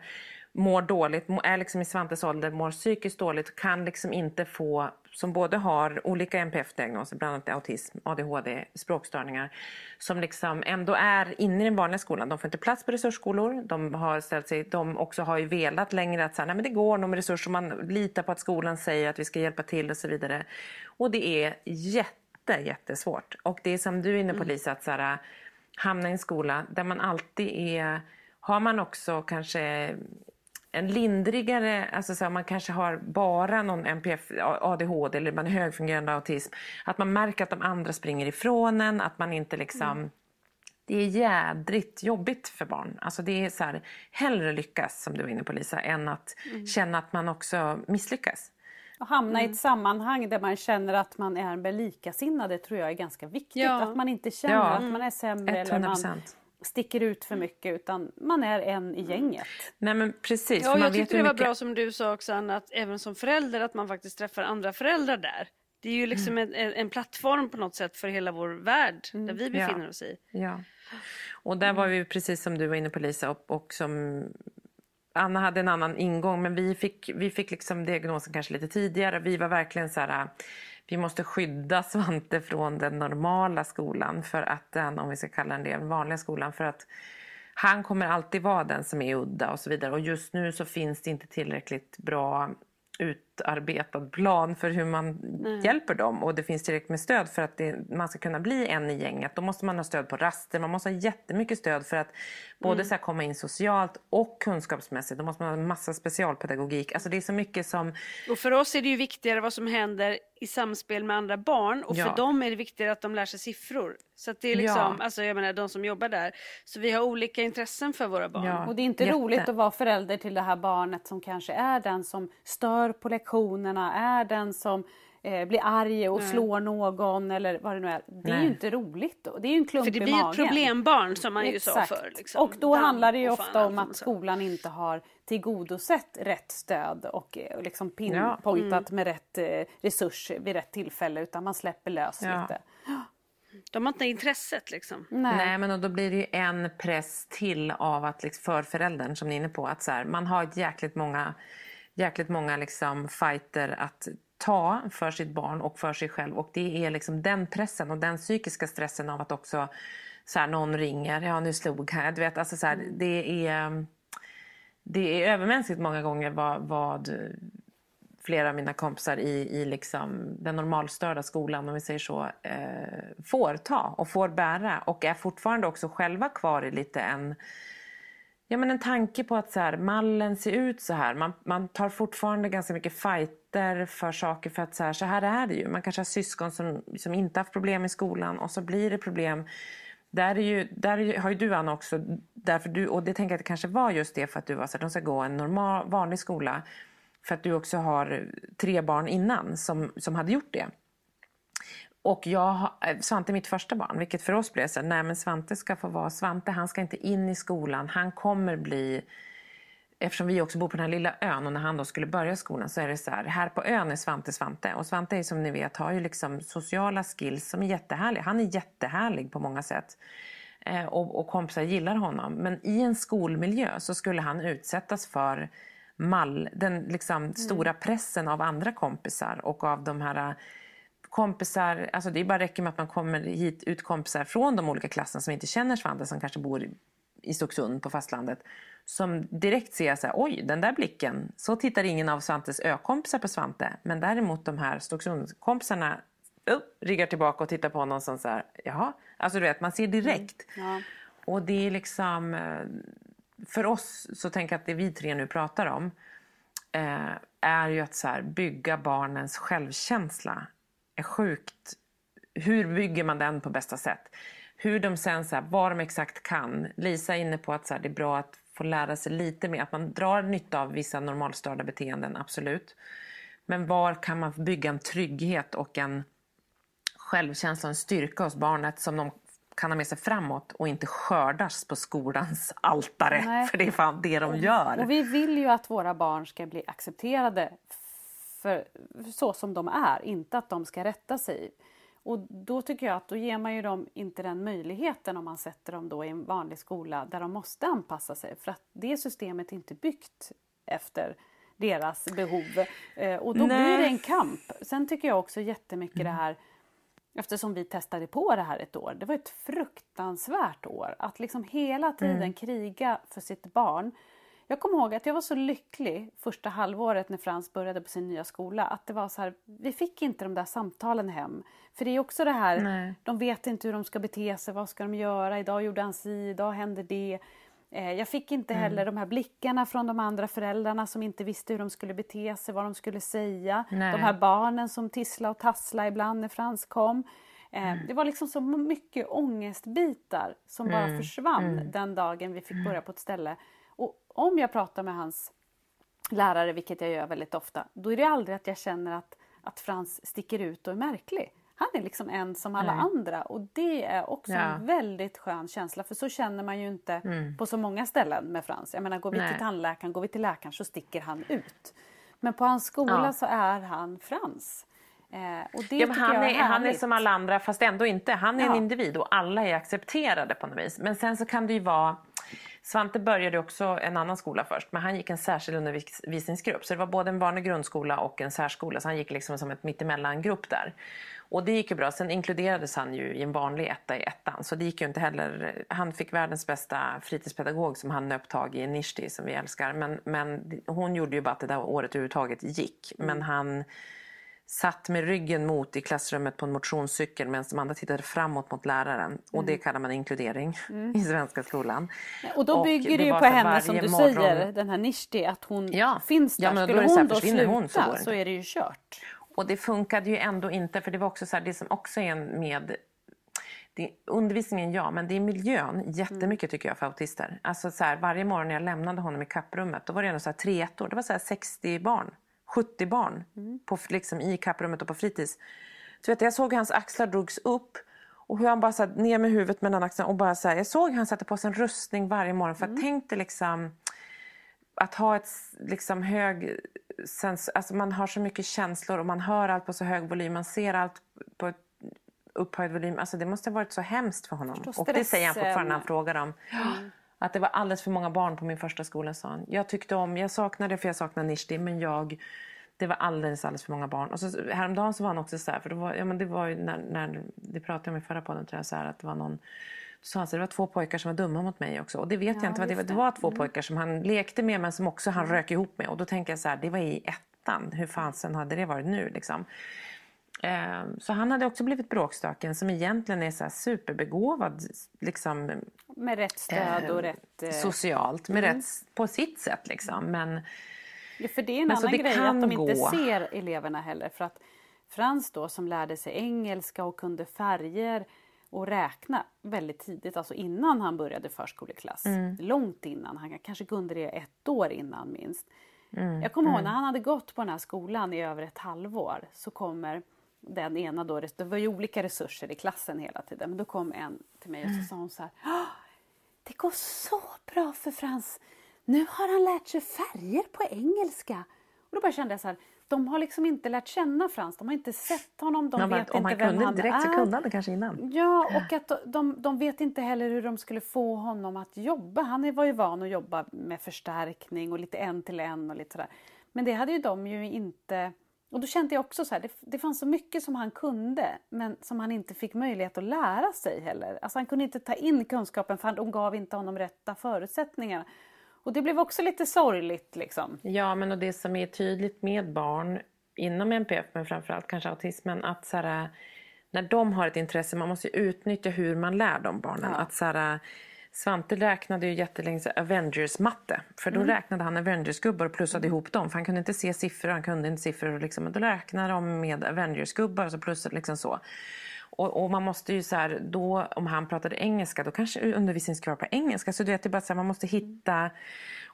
mår dåligt, är liksom i Svantes ålder, mår psykiskt dåligt, kan liksom inte få, som både har olika NPF-diagnoser, bland annat autism, ADHD, språkstörningar, som liksom ändå är inne i den vanliga skolan. De får inte plats på resursskolor, de har ställt sig, de också har ju velat längre att säga, nej men det går nog med resurser, man litar på att skolan säger att vi ska hjälpa till och så vidare. Och det är jätte, jättesvårt. Och det är som du är inne på Lisa, att så här, hamna i en skola där man alltid är... Har man också kanske en lindrigare, alltså så här, man kanske har bara någon NPF, ADHD eller man är högfungerande autism. Att man märker att de andra springer ifrån en, att man inte liksom... Det är jädrigt jobbigt för barn. Alltså det är så här, hellre lyckas, som du var inne på Lisa, än att känna att man också misslyckas. att hamna i ett sammanhang där man känner att man är med likasinnade tror jag är ganska viktigt. Ja. Att man inte känner Ja. att man är sämre eller man 100%. Sticker ut för mycket utan man är en i gänget. Nej men precis. Ja, jag vet tyckte det var mycket- bra som du sa också Anna, att även som förälder att man faktiskt träffar andra föräldrar där. Det är ju liksom en, en en plattform på något sätt för hela vår värld där vi befinner Ja. oss i. Ja. Och där var vi precis som du var inne på Lisa och, och som Anna hade en annan ingång men vi fick, vi fick liksom diagnosen kanske lite tidigare. Vi var verkligen så här, vi måste skydda Svante från den normala skolan för att den, om vi ska kalla den det, den vanliga skolan för att han kommer alltid vara den som är udda och så vidare. Och just nu så finns det inte tillräckligt bra utarbetad plan för hur man hjälper dem och det finns tillräckligt med stöd för att det, man ska kunna bli en i gänget. Då måste man ha stöd på raster, man måste ha jättemycket stöd för att både så här komma in socialt och kunskapsmässigt. Då måste man ha en massa specialpedagogik. Alltså det är så mycket som... Och för oss är det ju viktigare vad som händer i samspel med andra barn och Ja. för dem är det viktigare att de lär sig siffror. Så att det är liksom, Ja. alltså jag menar de som jobbar där. Så vi har olika intressen för våra barn. Ja. Och det är inte Jätte. roligt att vara förälder till det här barnet som kanske är den som stör på lektionerna, är den som eh, blir arg och slår någon eller vad det nu är. Det är Nej. ju inte roligt. Då. Det är ju en klump För det i blir ett magen. problembarn som man ju sa Exakt. förr. Liksom. Och då Damm handlar det ju ofta om att sa. skolan inte har tillgodosett rätt stöd och eh, och liksom pinpointat Mm. med rätt eh, resurs vid rätt tillfälle utan man släpper lös Ja. lite. De har inte intresset liksom. Nej. Nej, men och då blir det ju en press till av att liksom, för föräldern som ni är inne på. Att så här, man har ett jäkligt många, jäkligt många liksom, fighter att ta för sitt barn och för sig själv. Och det är liksom den pressen och den psykiska stressen av att också så här, någon ringer, ja nu slog här. Du vet, alltså, så här, det är... Det är övermänskligt många gånger vad, vad flera av mina kompisar i, i liksom den normalstörda skolan, om vi säger så, eh, får ta och får bära och är fortfarande också själva kvar i lite en, ja, men en tanke på att så här, mallen ser ut så här. Man, man tar fortfarande ganska mycket fighter för saker för att så här, så här är det ju. Man kanske har syskon som, som inte haft problem i skolan och så blir det problem. Där, är ju, där är ju, har ju du Anna också, därför du, och det tänker jag att det kanske var just det för att du var så att de ska gå en normal, vanlig skola. För att du också har tre barn innan som, som hade gjort det. Och jag, eh, Svante är mitt första barn, vilket för oss blev så nej men Svante ska få vara Svante, han ska inte in i skolan, han kommer bli Eftersom vi också bor på den här lilla ön och när han då skulle börja skolan så är det så här, här på ön är Svante Svante. Och Svante är som ni vet har ju liksom sociala skills som är jättehärliga. Han är jättehärlig på många sätt. eh, och, och kompisar gillar honom. Men i en skolmiljö så skulle han utsättas för mall, den liksom stora pressen av andra kompisar och av de här kompisar, alltså det bara räcker med att man kommer hit ut kompisar från de olika klasserna som inte känner Svante som kanske bor i- Stocksund på fastlandet som direkt ser så här, oj den där blicken, så tittar ingen av Svantes ökompisar på Svante men däremot de här Stocksundskompisarna uh, ryggar tillbaka och tittar på honom som så här, jaha, alltså du vet man ser direkt. Ja. Och det är liksom, eh, för oss så tänker jag att det vi tre nu pratar om eh, är ju att så här, bygga barnens självkänsla är sjukt. Hur bygger man den på bästa sätt? Hur de sen, så här, vad de exakt kan. Lisa är inne på att så här, det är bra att få lära sig lite mer, att man drar nytta av vissa normalstörda beteenden, absolut. Men var kan man bygga en trygghet och en självkänsla och en styrka hos barnet som de kan ha med sig framåt och inte skördas på skolans altare. Nej. För det är fan det de gör. Och vi vill ju att våra barn ska bli accepterade för, så som de är, inte att de ska rätta sig. Och då tycker jag att då ger man ju dem inte den möjligheten om man sätter dem då i en vanlig skola där de måste anpassa sig för att det systemet är inte byggt efter deras behov. Eh, och då Nej. Blir det en kamp. Sen tycker jag också jättemycket det här Eftersom vi testade på det här ett år. Det var ett fruktansvärt år. Att liksom hela tiden Mm. kriga för sitt barn. Jag kommer ihåg att jag var så lycklig första halvåret när Frans började på sin nya skola. Att det var så här, vi fick inte de där samtalen hem. För det är också det här, Nej. de vet inte hur de ska bete sig, vad ska de göra, idag gjorde han si, idag hände det. Eh, Jag fick inte Mm. heller de här blickarna från de andra föräldrarna som inte visste hur de skulle bete sig, vad de skulle säga. Nej. De här barnen som tisslade och tasslade ibland när Frans kom. Eh, Mm. Det var liksom så mycket ångestbitar som bara Mm. försvann den dagen vi fick börja på ett ställe. Och om jag pratar med hans lärare, vilket jag gör väldigt ofta, då är det aldrig att jag känner att, att Frans sticker ut och är märklig. Han är liksom en som alla Nej. andra och det är också Ja. en väldigt skön känsla för så känner man ju inte på så många ställen med Frans. Jag menar går vi Nej. till tandläkaren, går vi till läkaren så sticker han ut. Men på hans skola Ja. så är han Frans. Eh, och det Ja, han, jag är, han är som alla andra fast ändå inte. Han är en Ja. individ och alla är accepterade på något vis. Men sen så kan det ju vara... Svante började också en annan skola först men han gick en särskild undervisningsgrupp. Så det var både en och grundskola och en särskola så han gick liksom som ett mittemellan-grupp där. Och det gick ju bra. Sen inkluderades han ju i en vanlig etta i ettan så det gick ju inte heller. Han fick världens bästa fritidspedagog som han nöp tag i, Nishti som vi älskar. Men, men hon gjorde ju bara att det där året överhuvudtaget gick. Men han satt med ryggen mot i klassrummet på en motionscykel medan de andra tittade framåt mot läraren. Och det kallar man inkludering i svenska skolan. Och då Och bygger det ju på henne som du morgon- säger, den här Nishti, att hon Ja. finns där. Ja, men då Skulle det så här, hon då sluta hon så så är det ju kört. Och det funkade ju ändå inte för det var också så här, det som också är med det, undervisningen ja, men det är miljön jättemycket tycker jag för autister. Alltså så här, varje morgon när jag lämnade honom i kapprummet då var det ändå så här, tre ettor, det var så här 60 barn, 70 barn på, liksom, i kapprummet och på fritids. Så vet, du, jag såg hur hans axlar drogs upp och hur han bara så här, ner med huvudet mellan axlarna och bara så här, jag såg hur han satte på sig en rustning varje morgon för jag tänkte liksom att ha ett liksom hög sens, alltså man har så mycket känslor och man hör allt på så hög volym, man ser allt på ett upphöjd volym. Alltså det måste ha varit så hemskt för honom. Och det säger han fortfarande när han frågar om. Att det var alldeles för många barn på min första skola sa han. Jag tyckte om, jag saknade för jag saknade Nishti men jag det var alldeles, alldeles för många barn. Och så, häromdagen så var han också så här, för det var, ja, men det var ju när, när det pratade om i förra podden tror jag, så här, att det var någon då sa han så det var två pojkar som var dumma mot mig också. Och det vet jag inte vad det var. Det var två pojkar som han lekte med men som också han rök ihop med. Och då tänker jag så här, det var i ettan. Hur fansen hade det varit nu liksom? Eh, Så han hade också blivit bråkstöken som egentligen är så superbegåvad liksom, Med rätt stöd och rätt... eh, socialt, med rätt, på sitt sätt. Liksom. Men Ja, för det är en annan grej att de inte gå. ser eleverna heller. För att Frans då som lärde sig engelska och kunde färger och räkna väldigt tidigt, alltså innan han började förskoleklass. Mm. Långt innan, han kanske kunde det ett år innan minst. Mm, Jag kommer ihåg när han hade gått på den här skolan i över ett halvår så kommer den ena då, det var ju olika resurser i klassen hela tiden, men då kom en till mig och Mm. så sa hon så här "Ah, Det går så bra för Frans. Nu har han lärt sig färger på engelska. Och då bara kände jag så här, de har liksom inte lärt känna Frans, de har inte sett honom, de Ja, vet om inte han vem han direkt så är. kunde han det kanske innan. Ja, och att de, de, de vet inte heller hur de skulle få honom att jobba. Han var ju van att jobba med förstärkning och lite en till en och lite sådär. Men det hade ju de ju inte... Och då kände jag också så här, det, det fanns så mycket som han kunde men som han inte fick möjlighet att lära sig heller. Alltså han kunde inte ta in kunskapen för de gav inte honom rätta förutsättningar. Och det blev också lite sorgligt liksom. Ja, men och det som är tydligt med barn inom NPF, men framförallt kanske autismen, att så här, när de har ett intresse, man måste utnyttja hur man lär de barnen. Ja. Att så här, Svante räknade ju jättelänge Avengers-matte. För då räknade han Avengers-gubbar och plussade ihop dem. För han kunde inte se siffror, han kunde inte siffror. Och liksom, men då räknade de med Avengers-gubbar och så plussade liksom så. Och, och man måste ju så här, då, om han pratade engelska, då kanske undervisningen ska vara på engelska. Så du vet, det är bara så här, man måste hitta...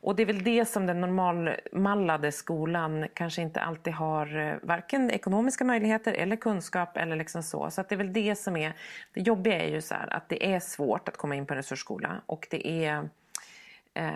Och det är väl det som den normalmallade skolan kanske inte alltid har eh, varken ekonomiska möjligheter eller kunskap eller liksom så. Så det är väl det som är... Det jobbiga är ju så här att det är svårt att komma in på en resursskola och det är... Eh,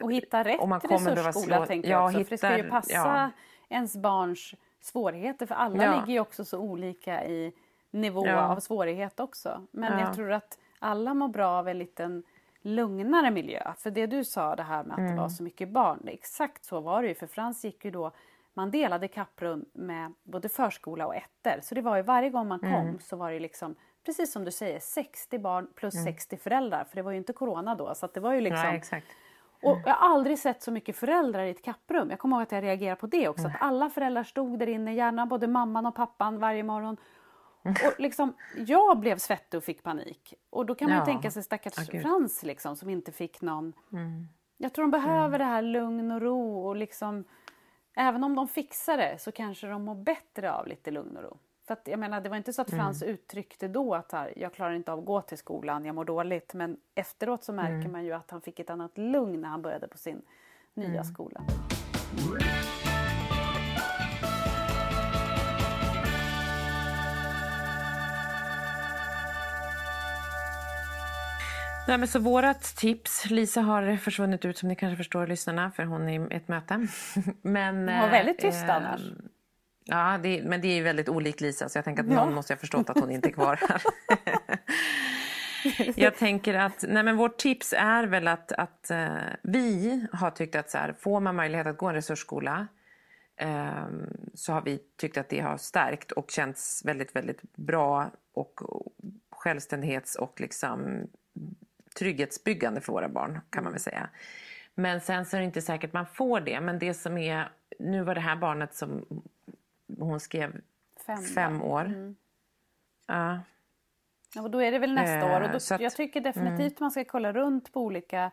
Och hitta rätt Och man kommer resursskola slå- tänker ja, jag också. för det ska ju hittar- passa ja. ens barns svårigheter. För alla Ja. ligger ju också så olika i nivå Ja. av svårighet också. Men Ja. jag tror att alla mår bra av en liten lugnare miljö. För det du sa det här med att Mm. det var så mycket barn. Exakt så var det ju. För Frans gick ju då man delade kapprum med både förskola och ettor. Så det var ju varje gång man kom Mm. så var det liksom Precis som du säger, 60 barn plus 60 föräldrar. För det var ju inte corona då. Så det var ju liksom Mm. ja, och jag har aldrig sett så mycket föräldrar i ett kapprum. Jag kommer ihåg att jag reagerade på det också. Att alla föräldrar stod där inne, gärna både mamman och pappan varje morgon. Och liksom, jag blev svettig och fick panik. Och då kan man Ja. tänka sig stackars gud. Frans liksom, som inte fick någon... Jag tror de behöver det här lugn och ro och liksom... Även om de fixar det så kanske de mår bättre av lite lugn och ro. För att, jag menar, det var inte så att Frans uttryckte då att här, jag klarar inte av att gå till skolan, jag mår dåligt. Men efteråt så märker man ju att han fick ett annat lugn när han började på sin nya skola. Nej, men så vårat tips, Lisa har försvunnit ut som ni kanske förstår lyssnarna för hon är i ett möte. men, Hon var väldigt tyst eh, annars. Ja, det, men det är ju väldigt olikt Lisa så jag tänker att Ja. någon måste ha förstått att hon inte är kvar här. jag tänker att nej men vårt tips är väl att, att eh, vi har tyckt att så här, får man möjlighet att gå en resursskola eh, så har vi tyckt att det har stärkt och känts väldigt, väldigt bra och självständighets och liksom trygghetsbyggande för våra barn kan man väl säga. Men sen så är det inte säkert man får det. Men det som är, nu var det här barnet som hon skrev Fem, fem år. Mm. Ja. Och då är det väl nästa Eh, år. Och då, så att- jag tycker definitivt man ska kolla runt på olika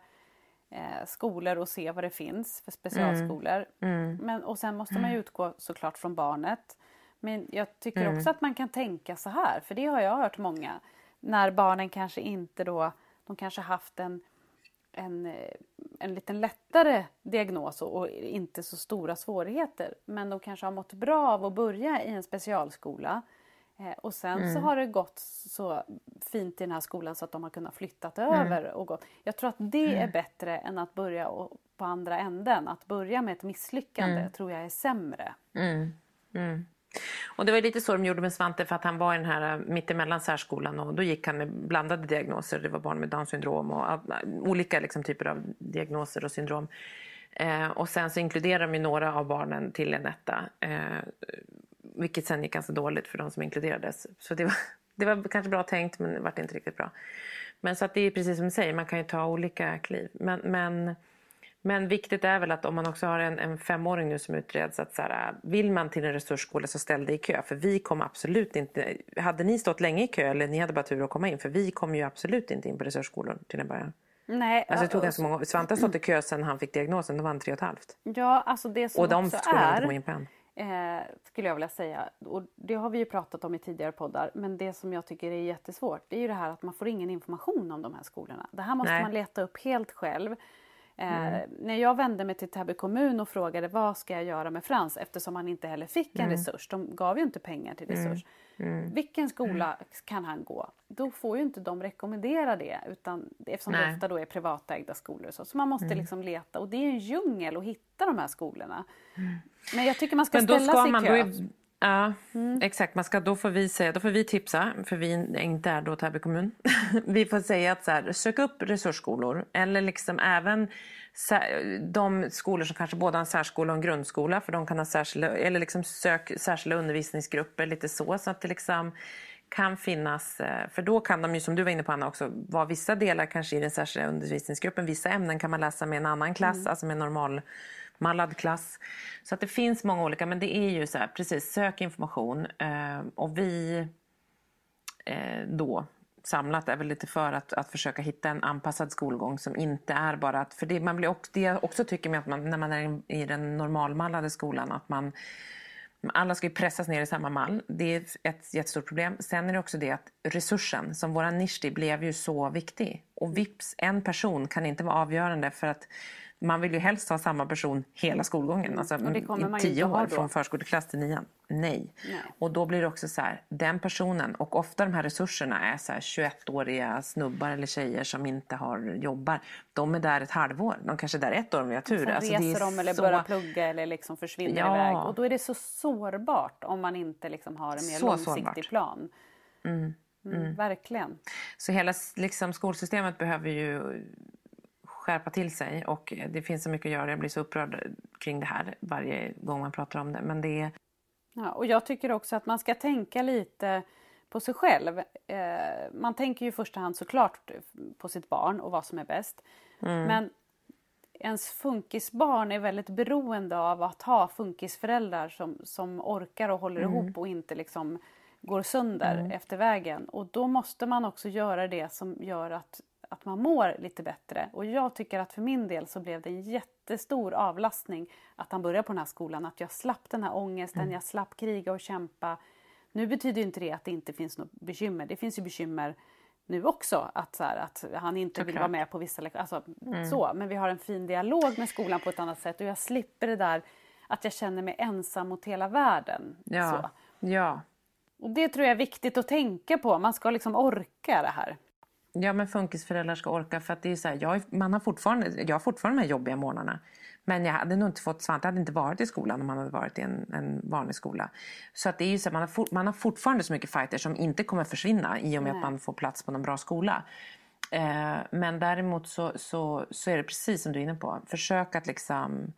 eh, skolor och se vad det finns för specialskolor. Mm. Men, och sen måste man ju utgå såklart från barnet. Men jag tycker Mm. också att man kan tänka så här, för det har jag hört många. När barnen kanske inte då, de kanske haft en, en, eh, en liten lättare diagnos och, och inte så stora svårigheter. Men de kanske har mått bra av att börja i en specialskola. Eh, och sen så har det gått så fint i den här skolan så att de har kunnat flyttat över. Och gått. Jag tror att det är bättre än att börja och, på andra änden. Att börja med ett misslyckande tror jag är sämre. Mm. Och det var lite så de gjorde med Svante för att han var i den här äh, mittemellan särskolan och då gick han med blandade diagnoser. Det var barn med Downs syndrom och äh, olika liksom, typer av diagnoser och syndrom. Eh, och sen så inkluderade de ju några av barnen till en etta. Eh, vilket sen gick ganska dåligt för de som inkluderades. Så det var, det var kanske bra tänkt men det var inte riktigt bra. Men så att det är precis som du säger, man kan ju ta olika kliv. Men, men, men viktigt är väl att om man också har en, en femåring nu som utreds att så här, vill man till en resursskola så ställ dig i kö. För vi kom absolut inte, hade ni stått länge i kö eller ni hade bara tur att komma in. För vi kom ju absolut inte in på resursskolor till en början. Nej, Alltså det tog ganska många år. Svante har stått i kö sedan han fick diagnosen, då var han tre och ett halvt. Ja, alltså det som Och de också inte är, kommit in på än. eh, skulle jag vilja säga, och det har vi ju pratat om i tidigare poddar, men det som jag tycker är jättesvårt, det är ju det här att man får ingen information om de här skolorna. Det här måste Nej. man leta upp helt själv. Eh, när jag vände mig till Täby kommun och frågade vad ska jag göra med Frans eftersom han inte heller fick en resurs. De gav ju inte pengar till resurs. Vilken skola kan han gå? Då får ju inte de rekommendera det utan eftersom det Nej. ofta då är privatägda skolor och så. Så man måste liksom leta och det är en djungel att hitta de här skolorna. Men jag tycker man ska Men ställa ska sig i kö. Är, ja, exakt. Man ska, då, får vi säga, då får vi tipsa, för vi inte är då Täby kommun. vi får säga att så här, sök upp resursskolor eller liksom även de skolor som kanske både har en särskola och en grundskola för de kan ha särskilda, eller liksom sök särskilda undervisningsgrupper lite så, så att det liksom kan finnas, eh, för då kan de ju som du var inne på Anna också, vara vissa delar kanske i den särskilda undervisningsgruppen, vissa ämnen kan man läsa med en annan klass, alltså med normal mallad klass. Så att det finns många olika, men det är ju så här, precis, sök information eh, och vi eh, då samlat är väl lite för att, att försöka hitta en anpassad skolgång som inte är bara att, för det, man blir också, det jag också tycker med att man, när man är i den normalmallade skolan, att man alla ska ju pressas ner i samma mall. Det är ett jättestort problem. Sen är det också det att resursen, som våran nisch blev ju så viktig. Och vips, en person kan inte vara avgörande för att man vill ju helst ha samma person hela skolgången. Alltså i tio år från förskoleklass till nian. Nej. Nej. Och då blir det också så här, den personen och ofta de här resurserna är så här 21-åriga snubbar eller tjejer som inte har jobbar. De är där ett halvår. De kanske är där ett år om vi har tur. Sen Alltså, reser de eller så- börjar plugga eller liksom försvinner Ja. iväg. Och då är det så sårbart om man inte liksom har en mer Så långsiktig sårbart. plan. Mm, Verkligen. Så hela liksom, skolsystemet behöver ju skärpa till sig och det finns så mycket att göra. Jag blir så upprörd kring det här varje gång man pratar om det. Men det är... Ja, och jag tycker också att man ska tänka lite på sig själv. Eh, man tänker ju i första hand såklart på sitt barn och vad som är bäst. Men ens funkisbarn är väldigt beroende av att ha funkisföräldrar som, som orkar och håller ihop och inte liksom går sönder efter vägen. Och då måste man också göra det som gör att, att man mår lite bättre. Och jag tycker att för min del så blev det en jättestor avlastning att han började på den här skolan. Att jag slapp den här ångesten, jag slapp kriga och kämpa. Nu betyder inte det att det inte finns något bekymmer. Det finns ju bekymmer nu också. Att, så här, att han inte vill Såklart. vara med på vissa lektioner. Alltså, så. Men vi har en fin dialog med skolan på ett annat sätt. Och jag slipper det där att jag känner mig ensam mot hela världen. Ja. Så. Ja. Och det tror jag är viktigt att tänka på. Man ska liksom orka det här. Ja, men funkisföräldrar ska orka. För att det är så här, jag, man har fortfarande, jag har fortfarande de här jobbiga morgnarna. Men jag hade nog inte fått Svante hade inte varit i skolan om han hade varit i en, en vanlig skola. Så att det är ju så här, man, har for, man har fortfarande så mycket fighter som inte kommer försvinna i och med att man får plats på någon bra skola. Eh, men däremot så, så, så är det precis som du är inne på. Försök att liksom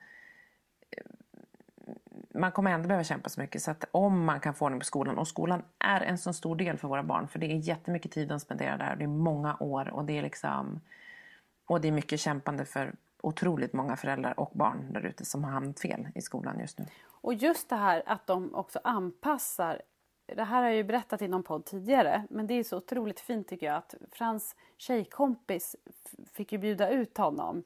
man kommer ändå behöva kämpa så mycket. Så att om man kan få ordning på skolan, och skolan är en så stor del för våra barn, för det är jättemycket tid de spenderar där, det är många år och det är liksom och det är mycket kämpande för otroligt många föräldrar och barn där ute som har hamnat fel i skolan just nu. Och just det här att de också anpassar. Det här har jag ju berättat i någon podd tidigare. Men det är så otroligt fint tycker jag att Frans tjejkompis fick ju bjuda ut honom.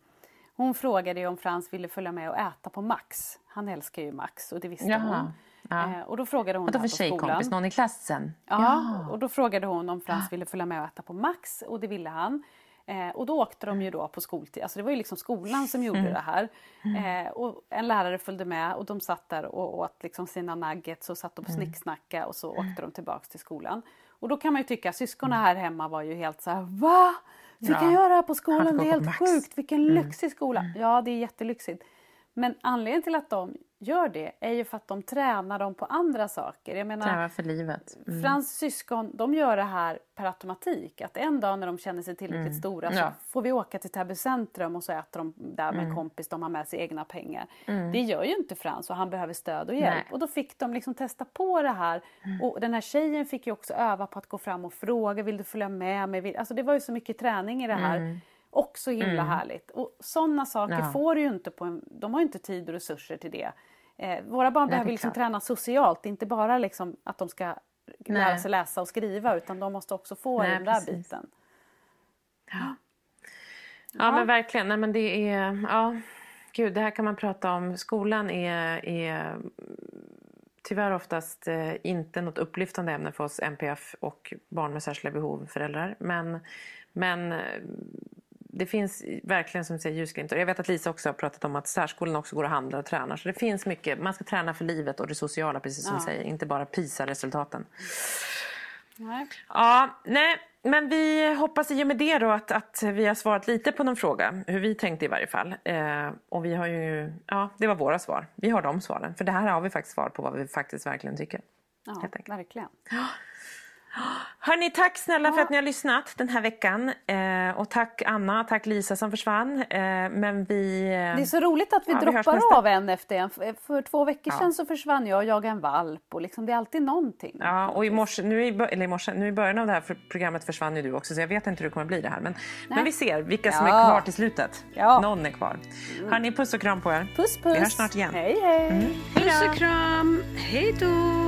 Hon frågade om Frans ville följa med och äta på Max. Han älskar ju Max och det visste Jaha, hon. ja. Eh, och då frågade hon Vadå för tjejkompis? Någon i klassen? Ja, och då frågade hon om Frans ville följa med och äta på Max och det ville han. Eh, och då åkte de ju då på skoltid, alltså det var ju liksom skolan som gjorde det här. Eh, och en lärare följde med och de satt där och åt liksom sina nuggets och satt och snicksnacka och så åkte de tillbaks till skolan. Och då kan man ju tycka, syskonen här hemma var ju helt så här va? Ja. han göra det här på skolan? Det är helt Max. sjukt, vilken lyxig skola. Ja, det är jättelyxigt. Men anledningen till att de gör det är ju för att de tränar dem på andra saker. Jag menar, Träva för livet. Mm. Frans syskon de gör det här per automatik. Att en dag när de känner sig tillräckligt stora så Ja. får vi åka till Täby centrum och så äter de där med en kompis. De har med sig egna pengar. Det gör ju inte Frans och han behöver stöd och hjälp. Nej. Och då fick de liksom testa på det här. Och den här tjejen fick ju också öva på att gå fram och fråga. Vill du följa med mig? Alltså det var ju så mycket träning i det här. Och så himla härligt. Och sådana saker Ja. får du ju inte på en... De har ju inte tid och resurser till det. Eh, våra barn behöver liksom träna socialt, inte bara liksom att de ska lära Nej. sig läsa och skriva utan de måste också få Nej, den där precis. biten. Ja, men verkligen. Nej, men det är... Ja, gud, det här kan man prata om. Skolan är, är tyvärr oftast eh, inte något upplyftande ämne för oss MPF och barn med särskilda behov, föräldrar. Men, men eh, det finns verkligen som säger ljusglimtar. Jag vet att Lisa också har pratat om att särskolan också går och handlar och tränar. Så det finns mycket. Man ska träna för livet och det sociala precis som du säger. Inte bara PISA-resultaten. Nej. Ja, nej, men vi hoppas i och med det då att, att vi har svarat lite på någon fråga. Hur vi tänkte i varje fall. Eh, och vi har ju, ja, det var våra svar. Vi har de svaren. För det här har vi faktiskt svar på vad vi faktiskt verkligen tycker. Ja, verkligen. Hörni, tack snälla för att ni har lyssnat den här veckan. Eh, och tack Anna, tack Lisa som försvann. Eh, men vi... Eh, Det är så roligt att vi Ja, vi droppar nästa- av en efter en. För- För två veckor Ja. sedan så försvann jag och jagade en valp och liksom, det är alltid någonting. Ja, och i morse, nu i, eller i, morse, nu i början av det här för- programmet försvann ju du också så jag vet inte hur det kommer bli det här. Men, men vi ser vilka som är Ja. kvar till slutet. Ja. Någon är kvar. Hörni, puss och kram på er. Puss puss! Vi hörs snart igen. Hej hej! Puss och kram, hej då!